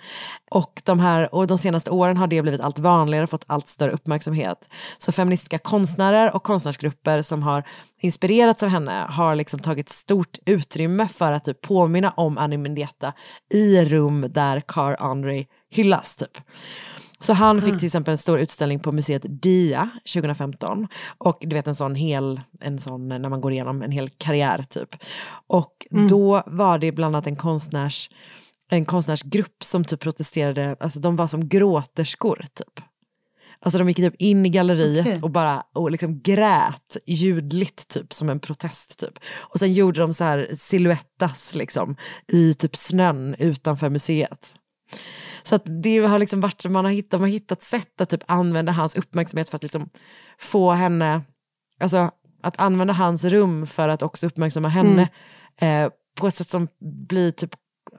Och de, här, och de senaste åren har det blivit allt vanligare och fått allt större uppmärksamhet. Så feministiska konstnärer och konstnärsgrupper som har inspirerats av henne har liksom tagit stort utrymme för att typ påminna om Anna Mindietta i rum där Car Andre hyllas. Typ. Så han fick till exempel en stor utställning på museet DIA 2015. Och du vet en sån hel, en sån när man går igenom en hel karriär typ. Och då var det bland annat en konstnärs, en konstnärsgrupp som typ protesterade, alltså de var som gråterskor typ. Alltså de gick typ in i galleriet Okej. och bara och liksom grät ljudligt typ som en protest typ. Och sen gjorde de så här silhuettas liksom i typ snön utanför museet. Så det har liksom varit, man har hittat, man har hittat sätt att typ använda hans uppmärksamhet för att liksom få henne, alltså att använda hans rum för att också uppmärksamma henne eh, på ett sätt som blir typ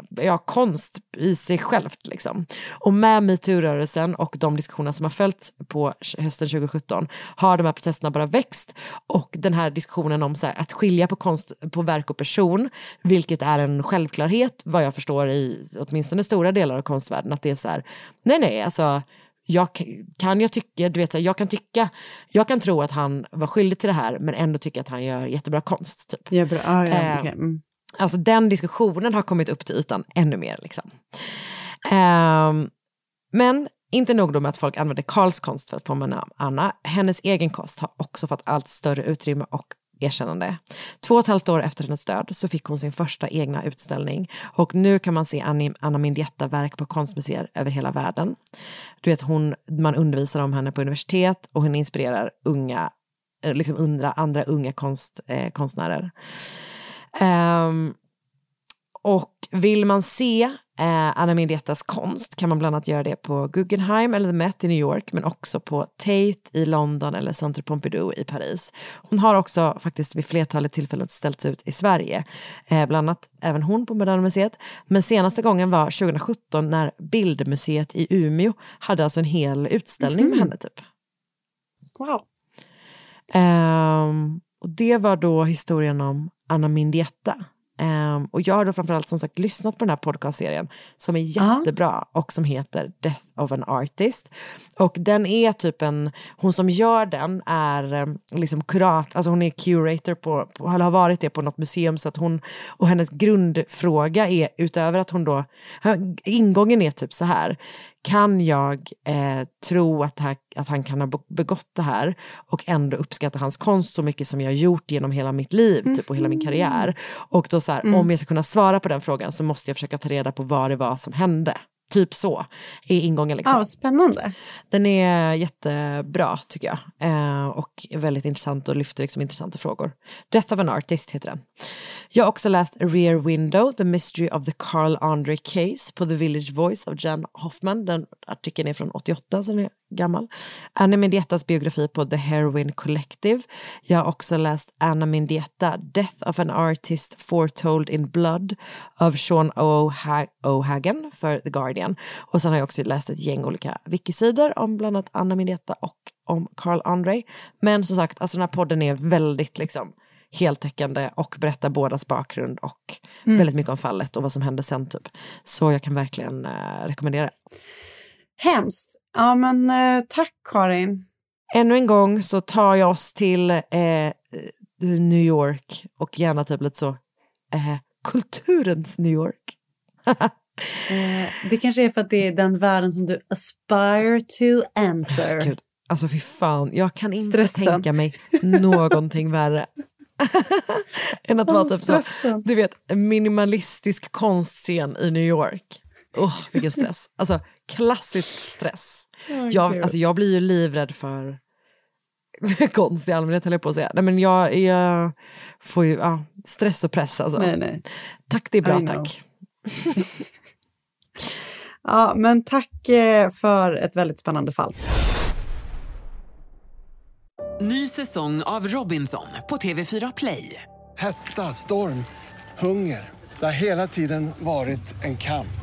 ja, konst i sig självt. Liksom. Och med metoo-rörelsen och de diskussioner som har följt på hösten 2017 har de här protesterna bara växt och den här diskussionen om så här, att skilja på konst på verk och person, vilket är en självklarhet vad jag förstår i åtminstone stora delar av konstvärlden, att det är så här, nej nej, alltså jag kan jag tycka, du vet, jag kan tycka, jag kan tro att han var skyldig till det här men ändå tycka att han gör jättebra konst. Typ. Ja, bra. Ah, ja, Eh, okej. mm. Alltså den diskussionen har kommit upp till ytan ännu mer. Liksom. Um, men inte nog då med att folk använder Karls konst för att påminna om Anna. Hennes egen konst har också fått allt större utrymme och erkännande. Två och ett halvt år efter hennes död så fick hon sin första egna utställning och nu kan man se Anna Mindietta-verk på konstmuseer över hela världen. Du vet, hon, man undervisar om henne på universitet och hon inspirerar unga, eh, liksom undra, andra unga konst, eh, konstnärer. Ehm, och vill man se eh, Anna Mindiettas konst kan man bland annat göra det på Guggenheim eller The Met i New York men också på Tate i London eller Centre Pompidou i Paris. Hon har också faktiskt vid flertalet tillfällen ställts ut i Sverige, eh, bland annat även hon på Moderna Museet. Men senaste gången var 2017 när Bildmuseet i Umeå hade alltså en hel utställning med henne typ. Wow. Ehm, och det var då historien om Anna Mindietta. Ehm, och jag har då framförallt som sagt lyssnat på den här podcastserien som är jättebra och som heter Death of an Artist. Och den är typ en, hon som gör den är em, liksom kurat, alltså hon är curator på, på, eller har varit det på något museum så att hon, och hennes grundfråga är utöver att hon då, ingången är typ så här, kan jag eh, tro att, här, att han kan ha be- begått det här och ändå uppskatta hans konst så mycket som jag har gjort genom hela mitt liv typ, och hela min karriär. Och då så här, Mm. om jag ska kunna svara på den frågan så måste jag försöka ta reda på vad det var som hände. Typ så är ingången. Liksom. Ja, spännande. Den är jättebra tycker jag. Eh, och väldigt intressant och lyfter liksom intressanta frågor. Death of an Artist heter den. Jag har också läst Rear Window, The Mystery of the Carl Andre Case på The Village Voice av Jan Hoffman. Den artikeln är från 88, så den är gammal. Anna Mendietas biografi på The Heroin Collective. Jag har också läst Anna Mendieta, Death of an Artist Foretold in Blood av Sean O'Hagan för The Guardian. Och sen har jag också läst ett gäng olika wikisidor om bland annat Anna Mendieta och om Carl Andre. Men som sagt, alltså den här podden är väldigt liksom heltäckande och berättar bådas bakgrund och Mm. väldigt mycket om fallet och vad som hände sen typ. Så jag kan verkligen eh, rekommendera. Hemskt. Ja, men eh, tack Karin. Ännu en gång så tar jag oss till eh, New York och gärna typ lite så eh, kulturens New York. Eh, det kanske är för att det är den världen som du aspire to enter. Gud, alltså fy fan, jag kan inte Stressen. tänka mig någonting värre. än att vara typ så, du vet, minimalistisk konstscen i New York. Oh, vilken stress. Alltså klassisk stress. Åh, jag, alltså, jag blir ju livrädd för konst i allmänhet, höll jag på att säga. Nej, men jag, jag får ju ja, stress och press. Alltså. Nej, nej. Tack, det är bra tack. Ja, men tack eh, för ett väldigt spännande fall. Ny säsong av Robinson på TV4 Play. Hetta, storm, hunger. Det har hela tiden varit en kamp.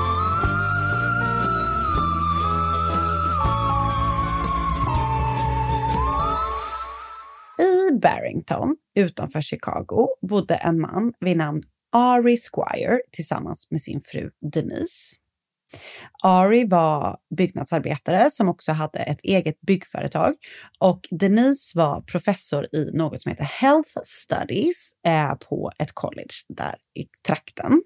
I Barrington, utanför Chicago, bodde en man vid namn Ari Squire tillsammans med sin fru Denise. Ari var byggnadsarbetare som också hade ett eget byggföretag och Denise var professor i något som heter Health Studies eh, på ett college där i trakten.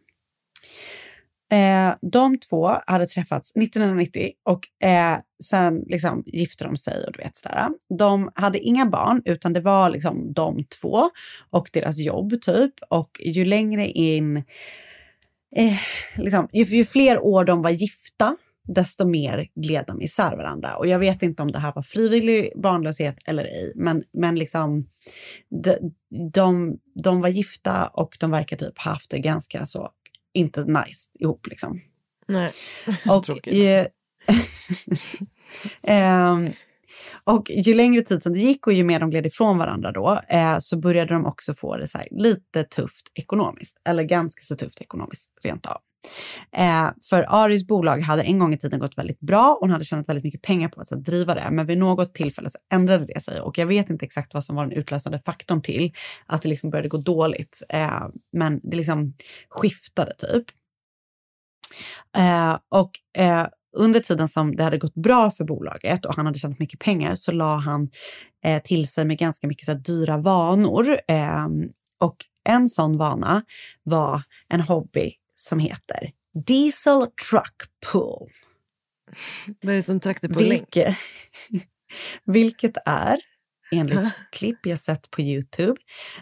Eh, de två hade träffats 1990 och eh, sen liksom gifte de sig och du vet sådär. De hade inga barn utan det var liksom de två och deras jobb typ. Och ju längre in, eh, liksom, ju, ju fler år de var gifta desto mer gled de isär varandra. Och jag vet inte om det här var frivillig barnlöshet eller ej, men, men liksom de, de, de var gifta och de verkar typ haft det ganska så inte nice ihop liksom. Nej, Och, tråkigt. ju, Ehm, och ju längre tid som det gick och ju mer de gled ifrån varandra då, eh, så började de också få det så här, lite tufft ekonomiskt. Eller ganska så tufft ekonomiskt rent av. Eh, för Aris bolag hade en gång i tiden gått väldigt bra och hon hade tjänat väldigt mycket pengar på att så, driva det. Men vid något tillfälle så ändrade det sig och jag vet inte exakt vad som var den utlösande faktorn till att det liksom började gå dåligt. Eh, men det liksom skiftade typ. Eh, och eh, under tiden som det hade gått bra för bolaget och han hade tjänat mycket pengar så la han eh, till sig med ganska mycket så här, dyra vanor. Eh, och en sån vana var en hobby som heter Diesel Truck Pull. Vad är det som traktorpulling? Vilket, vilket är, enligt klipp jag sett på Youtube,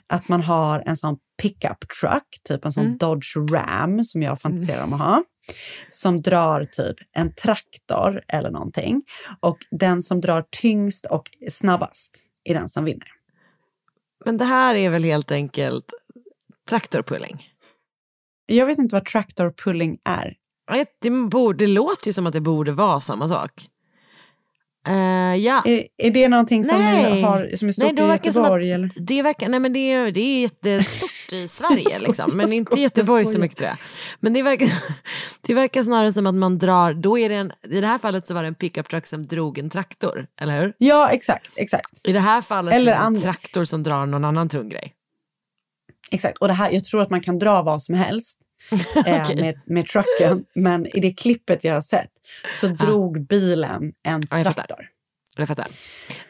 att man har en sån pickup truck, typ en sån Mm. Dodge Ram som jag fantiserar om att ha, som drar typ en traktor eller någonting. Och den som drar tyngst och snabbast är den som vinner. Men det här är väl helt enkelt traktorpulling? Jag vet inte vad tractor pulling är. Det, borde, det låter ju som att det borde vara samma sak. Eh, ja. Är, är det någonting som, Nej. ni har, som är stort Nej, i det som Göteborg? att? Det, verkar, nej, men det, är, det är jättestort i Sverige, liksom, men inte i Göteborg så mycket tror jag. Men det verkar, det verkar snarare som att man drar, då är det en, i det här fallet så var det en pickup truck som drog en traktor, eller hur? Ja, exakt. exakt. I det här fallet Eller en traktor som drar någon annan tung grej. Exakt, och det här, jag tror att man kan dra vad som helst eh, Okej. med, med trucken, men i det klippet jag har sett så drog bilen en Ja, traktor. Jag fattar.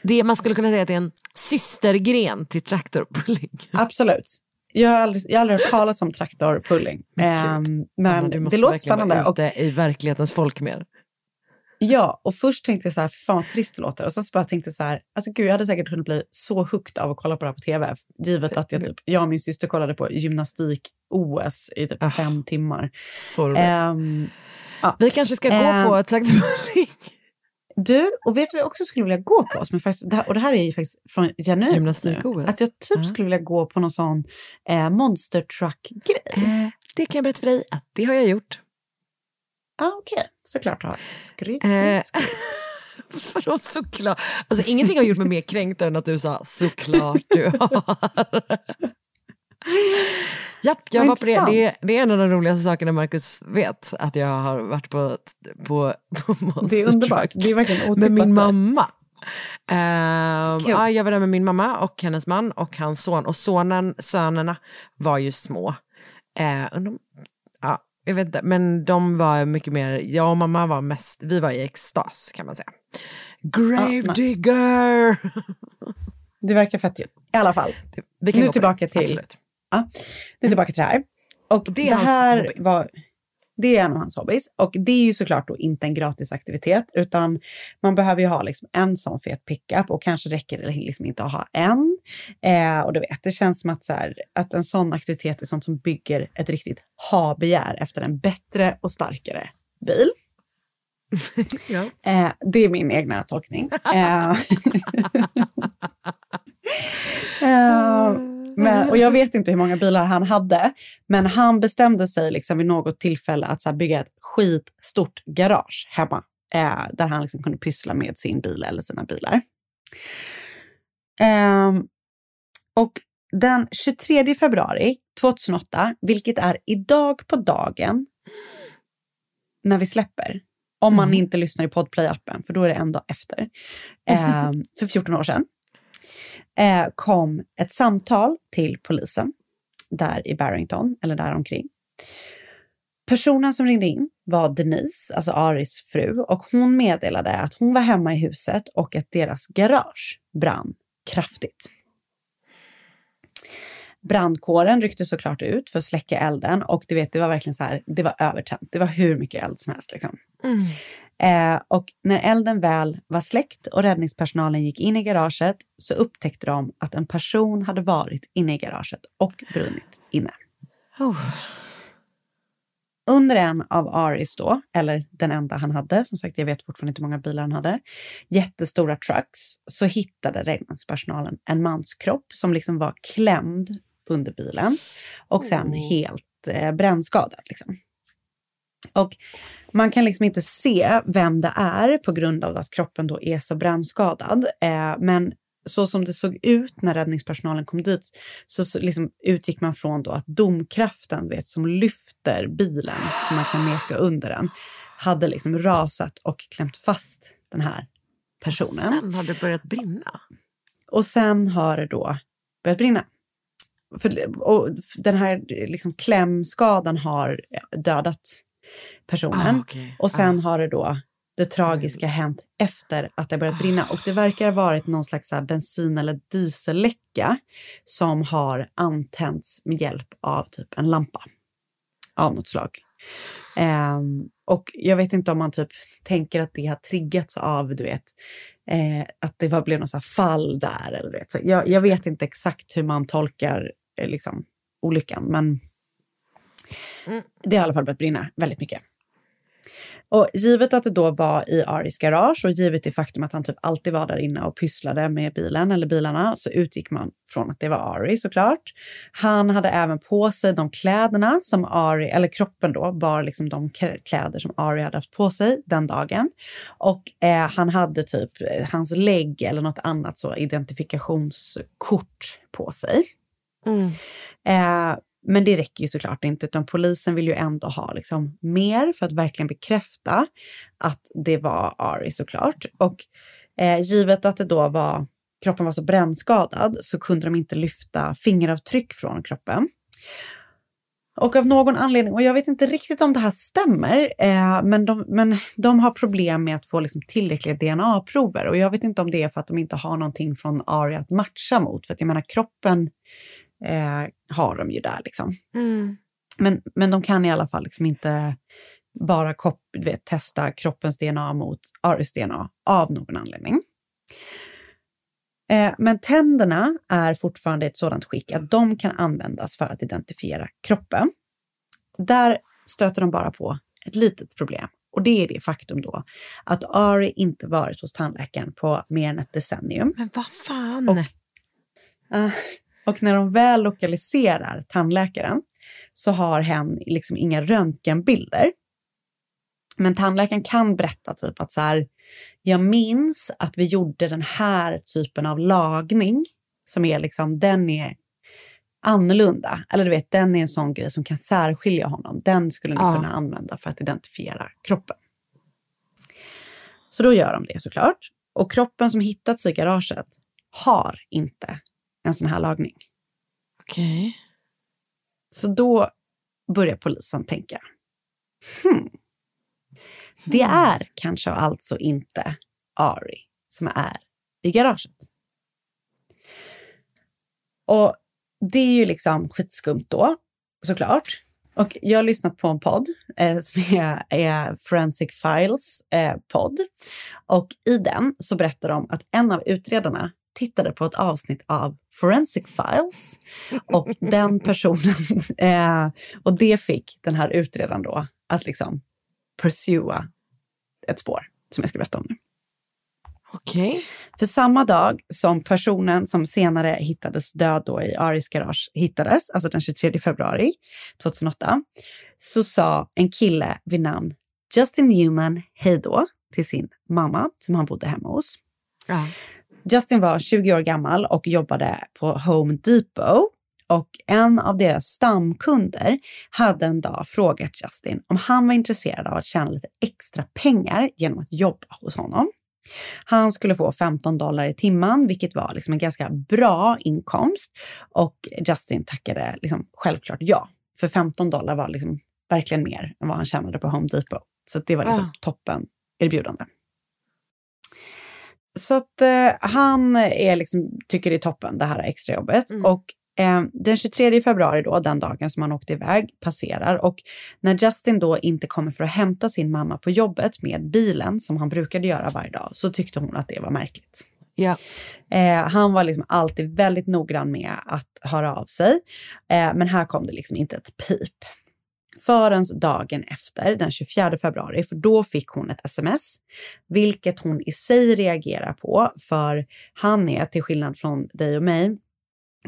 Det, man skulle kunna säga att det är en systergren till traktorpulling. Absolut. Jag har aldrig, jag har aldrig hört talas om traktorpulling. Ehm, men du måste det låter verkligen spännande. vara Och, ute i verklighetens folk mer. Ja, och först tänkte jag så här, fan vad trist det låter. Och sen så bara tänkte jag så här, alltså gud, jag hade säkert kunnat bli så hooked av att kolla på det här på tv. Givet att jag, typ, jag och min syster kollade på gymnastik-OS i typ fem timmar. Så roligt. Ehm, ja. Vi kanske ska gå Ehm, på traktorpulling. Du, och vet du vad jag också skulle vilja gå på? Som faktiskt, det här, och det här är faktiskt från genuint Gymnastik-OS? Att jag typ skulle vilja gå på någon sån eh, monster truck-grej. Eh, det kan jag berätta för dig att det har jag gjort. Ah, okej. Såklart har. Skryt, Eh, skryt, skryt. Vadå såklart? Alltså ingenting har gjort mig mer kränkt än att du sa såklart du har. Japp, jag var på det. Det, är- det är en av de roligaste sakerna Marcus vet, att jag har varit på, på, på Monster Det är underbart. Det är verkligen otippat. med min mamma. Kul. ja, jag var där med min mamma och hennes man och hans son. Och sonen, sönerna var ju små. Eh, och de, ja, jag vet inte, men de var mycket mer, jag och mamma var mest, vi var i extas kan man säga. Gravedigger! Det verkar fett ju. I alla fall. Nu tillbaka till, ja, nu tillbaka till det här. Och det det, här var... Det är en av hans hobbys. Och det är ju såklart då inte en gratis aktivitet, utan man behöver ju ha liksom en sån fet pickup och kanske räcker det liksom inte att ha en. Eh, och du vet, det känns som att, så här, att en sån aktivitet är sånt som bygger ett riktigt ha-begär efter en bättre och starkare bil. Ja. Eh, det är min egna tolkning. Eh, eh, men, och jag vet inte hur många bilar han hade, men han bestämde sig liksom vid något tillfälle att här, bygga ett skitstort garage hemma. Eh, där han liksom kunde pyssla med sin bil eller sina bilar. Ehm, och den 23 februari 2008, vilket är idag på dagen när vi släpper, om man inte lyssnar i Podplay-appen, för då är det en dag efter, eh, för 14 år sedan, eh, kom ett samtal till polisen där i Barrington, eller där omkring. Personen som ringde in var Denise, alltså Aris fru, och hon meddelade att hon var hemma i huset och att deras garage brann kraftigt. Brandkåren ryckte såklart ut för att släcka elden och du vet, det var verkligen så här, det var övertänt. Det var hur mycket eld som helst. Liksom. Mm. Eh, och när elden väl var släckt och räddningspersonalen gick in i garaget så upptäckte de att en person hade varit inne i garaget och brunnit inne. Oh. Under en av Aris då, eller den enda han hade, som sagt jag vet fortfarande inte hur många bilar han hade, jättestora trucks, så hittade räddningspersonalen en manskropp som liksom var klämd under bilen och sen helt eh, brännskadad. Liksom. Och man kan liksom inte se vem det är på grund av att kroppen då är så brännskadad. Eh, men så som det såg ut när räddningspersonalen kom dit så, så liksom utgick man från då att domkraften vet, som lyfter bilen, som man kan meka under den, hade liksom rasat och klämt fast den här personen. Sen har det börjat brinna. Och sen har det då börjat brinna. För, och den här liksom klämskadan har dödat personen. Ah, okej. Och sen har det då det tragiska hänt efter att det börjat brinna. Och det verkar ha varit någon slags här bensin eller dieselläcka som har antänts med hjälp av typ en lampa av något slag. Ehm, och jag vet inte om man typ tänker att det har triggats av, du vet, eh, att det var, blev något så fall där. Eller, du vet. Så jag, jag vet inte exakt hur man tolkar eh, liksom, olyckan, men det har i alla fall börjat brinna väldigt mycket. Och givet att det då var i Aris garage och givet det faktum att han typ alltid var där inne och pysslade med bilen eller bilarna så utgick man från att det var Ari såklart. Han hade även på sig de kläderna som Ari, eller kroppen då, bar liksom de kläder som Ari hade haft på sig den dagen. Och eh, han hade typ eh, hans lägg eller något annat så identifikationskort på sig. Mm. Eh, men det räcker ju såklart inte, utan polisen vill ju ändå ha liksom mer för att verkligen bekräfta att det var Ari såklart. Och eh, givet att det då var, kroppen var så brännskadad så kunde de inte lyfta fingeravtryck från kroppen. Och av någon anledning, och jag vet inte riktigt om det här stämmer, eh, men, de, men de har problem med att få liksom tillräckliga DNA-prover. Och jag vet inte om det är för att de inte har någonting från Ari att matcha mot. För att jag menar, kroppen eh, har de ju där. Liksom. Mm. Men, men de kan i alla fall liksom inte bara kop, vet, testa kroppens DNA mot Aris DNA av någon anledning. Eh, men tänderna är fortfarande i ett sådant skick att de kan användas för att identifiera kroppen. Där stöter de bara på ett litet problem och det är det faktum då att Ari inte varit hos tandläkaren på mer än ett decennium. Men vad fan? Och, uh, och när de väl lokaliserar tandläkaren så har hen liksom inga röntgenbilder. Men tandläkaren kan berätta typ att så här, jag minns att vi gjorde den här typen av lagning som är liksom, den är annorlunda. Eller du vet, den är en sån grej som kan särskilja honom. Den skulle ni Ja. kunna använda för att identifiera kroppen. Så då gör de det såklart. Och kroppen som hittats i garaget har inte en sån här lagning. Okej. Så då börjar polisen tänka. Hmm. Det är kanske alltså inte Ari som är i garaget. Och det är ju liksom skitskumt då, såklart. Och jag har lyssnat på en podd eh, som är, är Forensic Files eh, podd. Och i den så berättar de att en av utredarna tittade på ett avsnitt av Forensic Files och den personen, eh, och det fick den här utredaren då att liksom pursua ett spår som jag ska berätta om nu. Okej. För samma dag som personen som senare hittades död då i Aris garage hittades, alltså den 23 februari 2008, så sa en kille vid namn Justin Newman hej då till sin mamma som han bodde hemma hos. Ja. Justin var 20 år gammal och jobbade på Home Depot. Och en av deras stamkunder hade en dag frågat Justin om han var intresserad av att tjäna lite extra pengar genom att jobba hos honom. Han skulle få 15 dollar i timmen, vilket var liksom en ganska bra inkomst. Och Justin tackade liksom självklart ja. För 15 dollar var liksom verkligen mer än vad han tjänade på Home Depot. Så det var liksom Ja. toppen erbjudande. Så att eh, han är liksom, tycker det är toppen, det här extrajobbet. Och eh, den 23 februari, då, den dagen som han åkte iväg, passerar. Och när Justin då inte kommer för att hämta sin mamma på jobbet med bilen, som han brukade göra varje dag, så tyckte hon att det var märkligt. Ja. Eh, han var liksom alltid väldigt noggrann med att höra av sig. Eh, men här kom det liksom inte ett pip. Förrän dagen efter, den 24 februari, för då fick hon ett sms, vilket hon i sig reagerar på, för han är, till skillnad från dig och mig,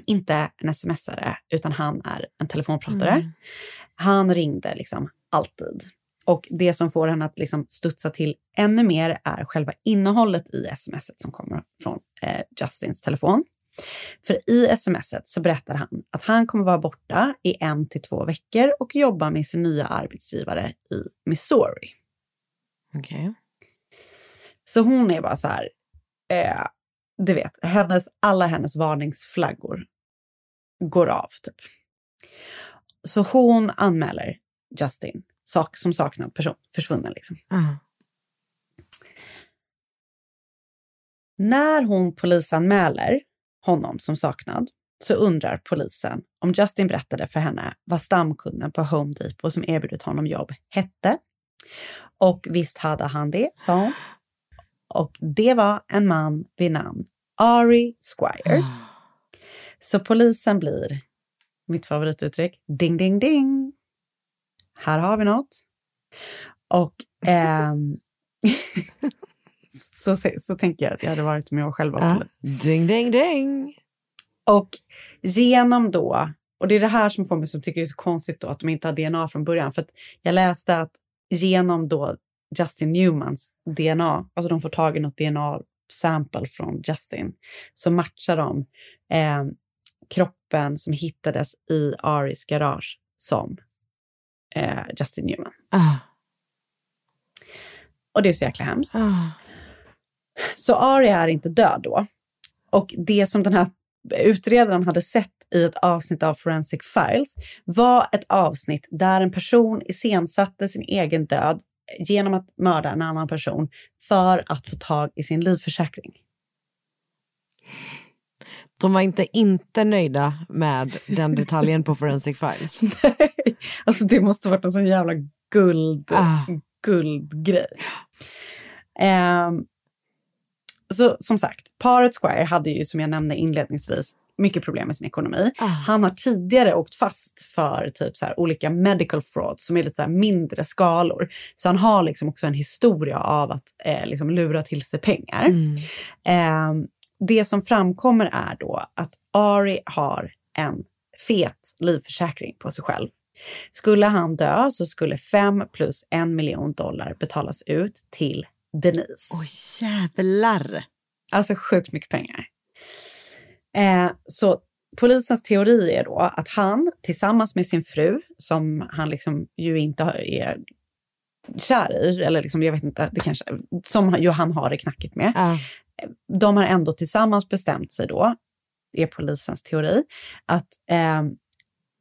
inte en smsare, utan han är en telefonpratare. Mm. Han ringde liksom alltid. Och det som får henne att liksom studsa till ännu mer är själva innehållet i smset som kommer från eh, Justins telefon. För i smset så berättar han att han kommer vara borta i en till två veckor och jobba med sin nya arbetsgivare i Missouri. Okej. Så hon är bara så här, eh, du vet, hennes, alla hennes varningsflaggor går av. Typ. Så hon anmäler Justin sak, som saknad person, försvunnen. Liksom. Ja. När hon polisanmäler honom som saknad så undrar polisen om Justin berättade för henne vad stamkunden på Home Depot som erbjudit honom jobb hette. Och visst hade han det, sa hon. Och det var en man vid namn Ari Squire. Så polisen blir, mitt favorituttryck, ding ding ding. Här har vi något. Och ehm, så, så, tänker jag att jag hade varit om jag själv var Ja. polis. Ding, ding, ding. Och genom då, och det är det här som får mig som tycker det är så konstigt då att de inte har DNA från början. För jag läste att genom då Justin Newmans DNA, alltså de får tag i något DNA-sample från Justin, så matchar de eh, kroppen som hittades i Aris garage som eh, Justin Newman. Ah, Och det är så jäkla hemskt. ah. Så Ari är inte död då. Och det som den här utredaren hade sett i ett avsnitt av Forensic Files var ett avsnitt där en person iscensatte sin egen död genom att mörda en annan person för att få tag i sin livförsäkring. De var inte inte nöjda med den detaljen på Forensic Files. Alltså det måste varit en sån jävla guld, Ah. guldgrej. Ehm, så som sagt, paret Squire hade ju som jag nämnde inledningsvis mycket problem med sin ekonomi. Ah. Han har tidigare åkt fast för typ så här, olika medical frauds som är lite så här mindre skalor. Så han har liksom också en historia av att eh, liksom lura till sig pengar. Mm. Ehm, det som framkommer är då att Ari har en fet livförsäkring på sig själv. Skulle han dö så skulle 5 plus en miljon dollar betalas ut till Denise. Oj, jävlar. Alltså sjukt mycket pengar. Eh, så polisens teori är då att han tillsammans med sin fru, som han liksom ju inte är kär i, eller liksom, jag vet inte, det kanske, som ju han har det knackigt med. Ah. De har ändå tillsammans bestämt sig då, är polisens teori, att eh,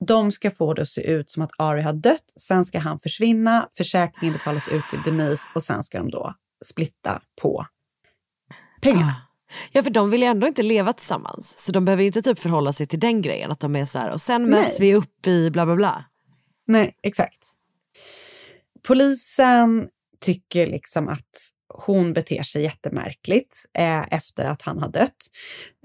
de ska få det att se ut som att Ari har dött, sen ska han försvinna, försäkringen betalas ut till Denise och sen ska de då splitta på pengarna. Ah. Ja, för de vill ju ändå inte leva tillsammans. Så de behöver ju inte typ förhålla sig till den grejen. Att de är så här, och sen Nej. möts vi upp i bla bla bla. Nej, exakt. Polisen tycker liksom att hon beter sig jättemärkligt eh, efter att han har dött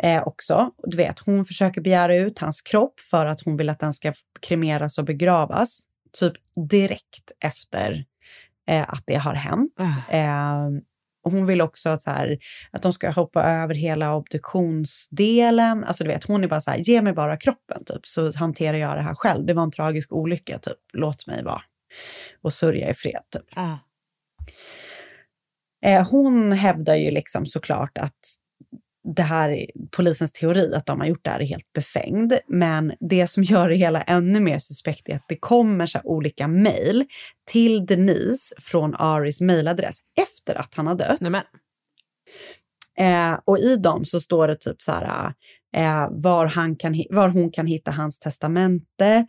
eh, också. Du vet, hon försöker begära ut hans kropp för att hon vill att den ska kremeras och begravas. Typ direkt efter eh, att det har hänt. Eh, och hon vill också att, så här, att de ska hoppa över hela obduktionsdelen. Alltså du vet, hon är bara så här, ge mig bara kroppen typ, så hanterar jag det här själv. Det var en tragisk olycka, typ. låt mig vara. Och sörja i fred. Typ. Ah. Eh, hon hävdar ju liksom såklart att det här, är- polisens teori att de har gjort det här är helt befängd. Men det som gör det hela ännu mer suspekt är att det kommer så olika mejl till Denise från Aris mejladress efter att han har dött. Eh, och i dem så står det typ så här eh, var, han kan, var hon kan hitta hans testamente.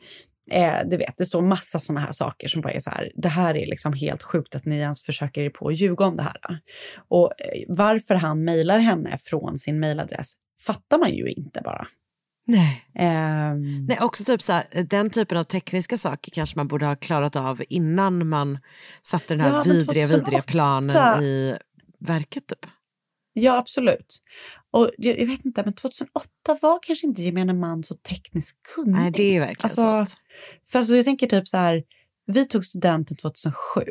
Eh, du vet, det står massa sådana här saker som bara är så här, det här är liksom helt sjukt att ni ens försöker er på att ljuga om det här. Och eh, varför han mejlar henne från sin mejladress fattar man ju inte bara. Nej. Ehm, Nej, också typ så här, den typen av tekniska saker kanske man borde ha klarat av innan man satte den här Ja, vidriga, 2008. vidriga planen i verket. Typ. Ja, absolut. Och jag, jag vet inte, men 2008 var kanske inte gemene man så tekniskt kunnig. Nej, det är verkligen alltså, sant. För alltså, jag tänker typ så här, vi tog studenten 2007.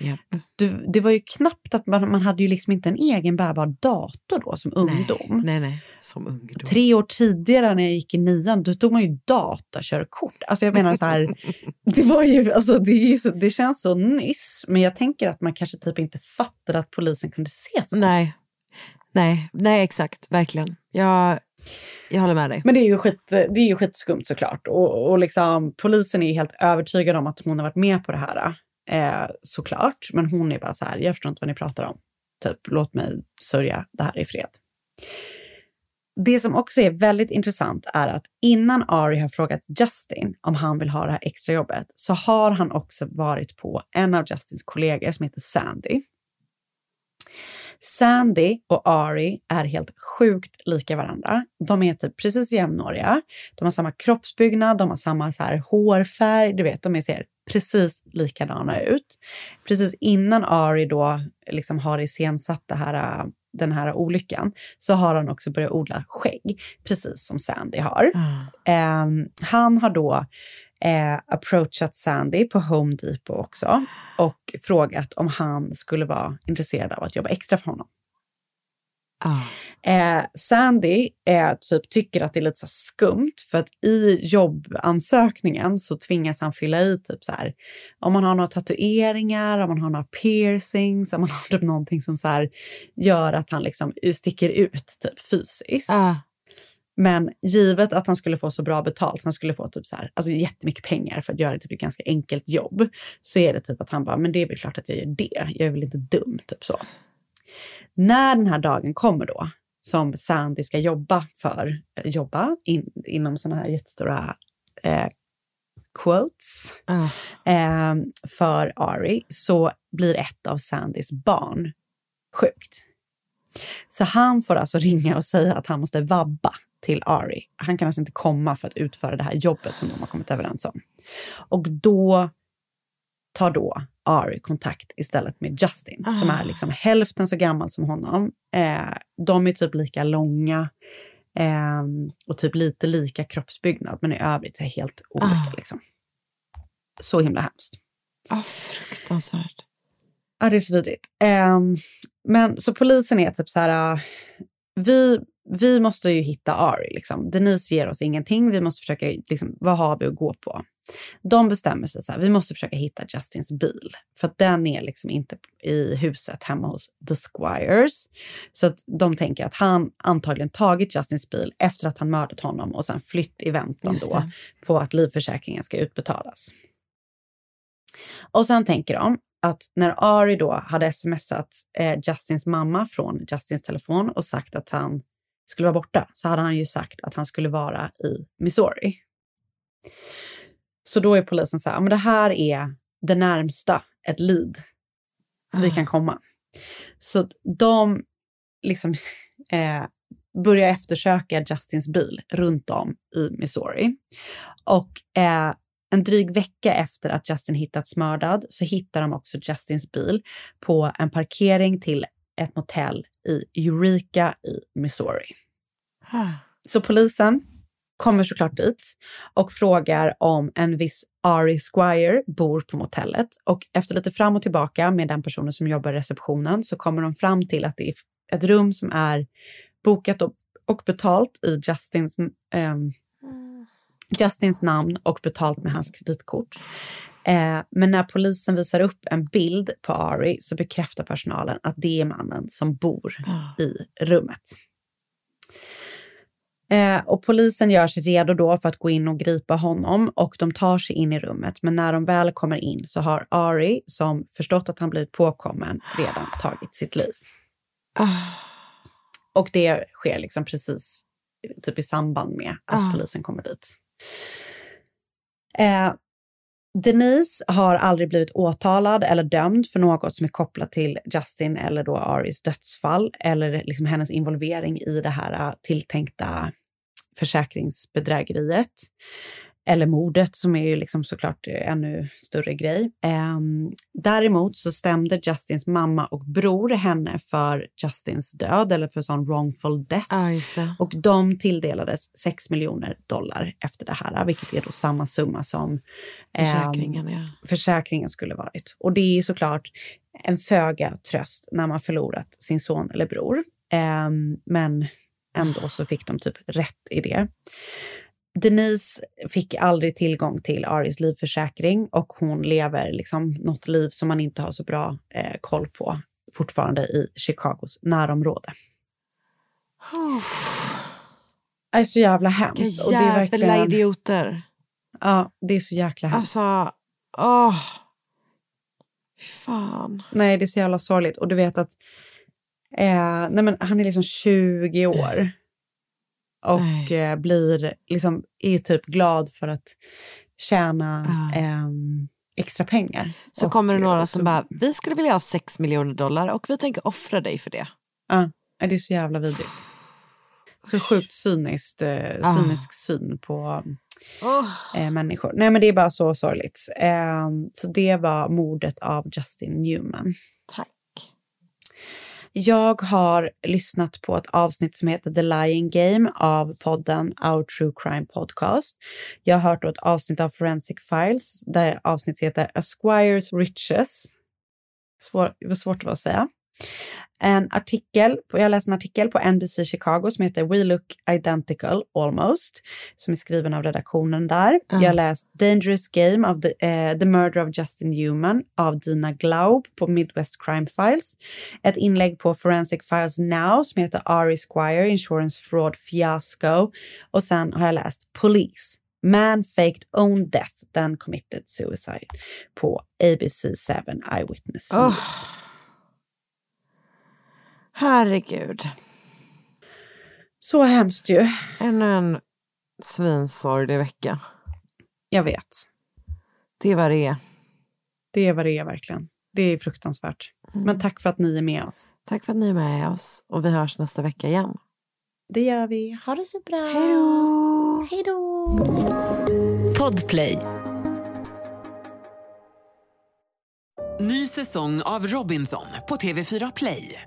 Japp. Du, det var ju knappt att man, man hade ju liksom inte en egen bärbar dator då som ungdom. Nej, nej, som ungdom. Tre år tidigare när jag gick i nian, då tog man ju datakörkort. Alltså jag menar så här, det var ju, alltså det, ju så, det känns så nyss, men jag tänker att man kanske typ inte fattade att polisen kunde se så. Nej. Nej, nej, exakt, verkligen. Jag, jag håller med dig. Men det är ju, skit, det är ju skitskumt såklart. Och, och liksom, polisen är ju helt övertygad om att hon har varit med på det här. Eh, såklart. Men hon är bara så här, jag förstår inte vad ni pratar om. Typ, låt mig sörja det här i fred. Det som också är väldigt intressant är att innan Ari har frågat Justin om han vill ha det här extrajobbet så har han också varit på en av Justins kollegor som heter Sandy. Sandy och Ari är helt sjukt lika varandra. De är typ precis jämnåriga. De har samma kroppsbyggnad, de har samma så här hårfärg. Du vet, de ser precis likadana ut. Precis innan Ari då liksom har iscensatt det här, den här olyckan så har han också börjat odla skägg, precis som Sandy har. Ah. Ehm, han har då eh, approachat Sandy på Home Depot också och frågat om han skulle vara intresserad av att jobba extra för honom. Eh, Sandy eh, typ tycker att det är lite så skumt för att i jobbansökningen så tvingas han fylla i typ så här om man har några tatueringar, om man har några piercings, om man har typ någonting som så här gör att han liksom sticker ut typ fysiskt. Men givet att han skulle få så bra betalt, han skulle få typ så här, alltså jättemycket pengar för att göra typ ett ganska enkelt jobb, så är det typ att han bara, men det är väl klart att jag gör det, jag är väl inte dum, typ så. När den här dagen kommer då, som Sandy ska jobba för, eh, jobba in, inom sådana här jättestora eh, quotes eh, för Ari, så blir ett av Sandys barn sjukt. Så han får alltså ringa och säga att han måste vabba till Ari. Han kan alltså inte komma för att utföra det här jobbet som de har kommit överens om. Och då tar då Ari kontakt istället med Justin Ah. som är liksom hälften så gammal som honom. Eh, de är typ lika långa eh, och typ lite lika kroppsbyggnad men i övrigt är helt olika. Ah. Liksom. Så himla hemskt. Ah, fruktansvärt. Ja, det är så vidrigt. Ehm, men så polisen är typ så här, uh, vi, vi måste ju hitta Ari. Liksom. Denise ger oss ingenting, vi måste försöka, liksom, vad har vi att gå på? De bestämmer sig så här, vi måste försöka hitta Justins bil. För den är liksom inte i huset hemma hos The Squires. Så att de tänker att han antagligen tagit Justins bil efter att han mördat honom och sen flytt i väntan då på att livförsäkringen ska utbetalas. Och sen tänker de att när Ari då hade smsat eh, Justins mamma från Justins telefon och sagt att han skulle vara borta så hade han ju sagt att han skulle vara i Missouri. Så då är polisen så här, "Ja, men det här är det närmsta ett lead vi kan komma. Så de liksom eh, börjar eftersöka Justins bil runt om i Missouri. Och eh, en dryg vecka efter att Justin hittats mördad så hittar de också Justins bil på en parkering till ett motell i Eureka i Missouri. Så polisen kommer såklart dit och frågar om en viss Ari Squire bor på motellet. Och efter lite fram och tillbaka med den personen som jobbar i receptionen så kommer de fram till att det är ett rum som är bokat och, och betalt i Justins, ehm, Justins namn och betalt med hans kreditkort. Eh, men när polisen visar upp en bild på Ari så bekräftar personalen att det är mannen som bor i rummet. Eh, och polisen gör sig redo då för att gå in och gripa honom och de tar sig in i rummet. Men när de väl kommer in så har Ari, som förstått att han blivit påkommen, redan tagit sitt liv. Och det sker liksom precis typ i samband med att Ah. polisen kommer dit. Eh, Denise har aldrig blivit åtalad eller dömd för något som är kopplat till Justin eller då Aris dödsfall eller liksom hennes involvering i det här äh, tilltänkta försäkringsbedrägeriet. Eller mordet som är ju liksom såklart ännu större grej. Ehm, däremot så stämde Justins mamma och bror henne för Justins död eller för sån wrongful death. Och de tilldelades 6 miljoner dollar efter det här, vilket är då samma summa som ehm, Försäkringen, ja. försäkringen skulle varit. Och det är såklart en föga tröst när man förlorat sin son eller bror. Ehm, men ändå så fick de typ rätt i det. Denise fick aldrig tillgång till Aris livförsäkring och hon lever liksom något liv som man inte har så bra eh, koll på fortfarande i Chicagos närområde. Det är så jävla hemskt. Vilka och det är verkligen, idioter. Ja, det är så jäkla hemskt. Alltså, åh. Fan. Nej, det är så jävla sorgligt. Och du vet att eh, nej men han är liksom 20 år och eh, blir liksom, är typ glad för att tjäna ehm, extra pengar. Så Och, kommer det några eh, som så- bara, vi skulle vilja ha 6 miljoner dollar och vi tänker offra dig för det. Ja, det är så jävla vidrigt. Så sjukt cyniskt, eh, Ah. cynisk syn på eh, människor. Nej, men det är bara så sorgligt. Eh, så det var mordet av Justin Newman. Tack. Jag har lyssnat på ett avsnitt som heter The Lying Game av podden Our True Crime Podcast. Jag har hört ett avsnitt av Forensic Files där avsnittet heter Asquires Riches. Svår, det var svårt att säga. En artikel, jag läste en artikel på NBC Chicago som heter We Look Identical Almost, som är skriven av redaktionen där. Mm. Jag läste Dangerous Game of the, eh, the Murder of Justin Newman av Dina Glaub på Midwest Crime Files. Ett inlägg på Forensic Files Now som heter Ari Squire Insurance Fraud Fiasco. Och sen har jag läst Police. Man faked own death, then committed suicide på ABC7 Eyewitness Åh. Herregud. Så hemskt ju. Ännu en svinsorglig vecka. Jag vet. Det är vad det är. Det är vad det är verkligen. Det är fruktansvärt. Men tack för att ni är med oss. Tack för att ni är med oss och vi hörs nästa vecka igen. Det gör vi. Ha det så bra. Hej då! Hej då! Podplay. Ny säsong av Robinson på TV4 Play.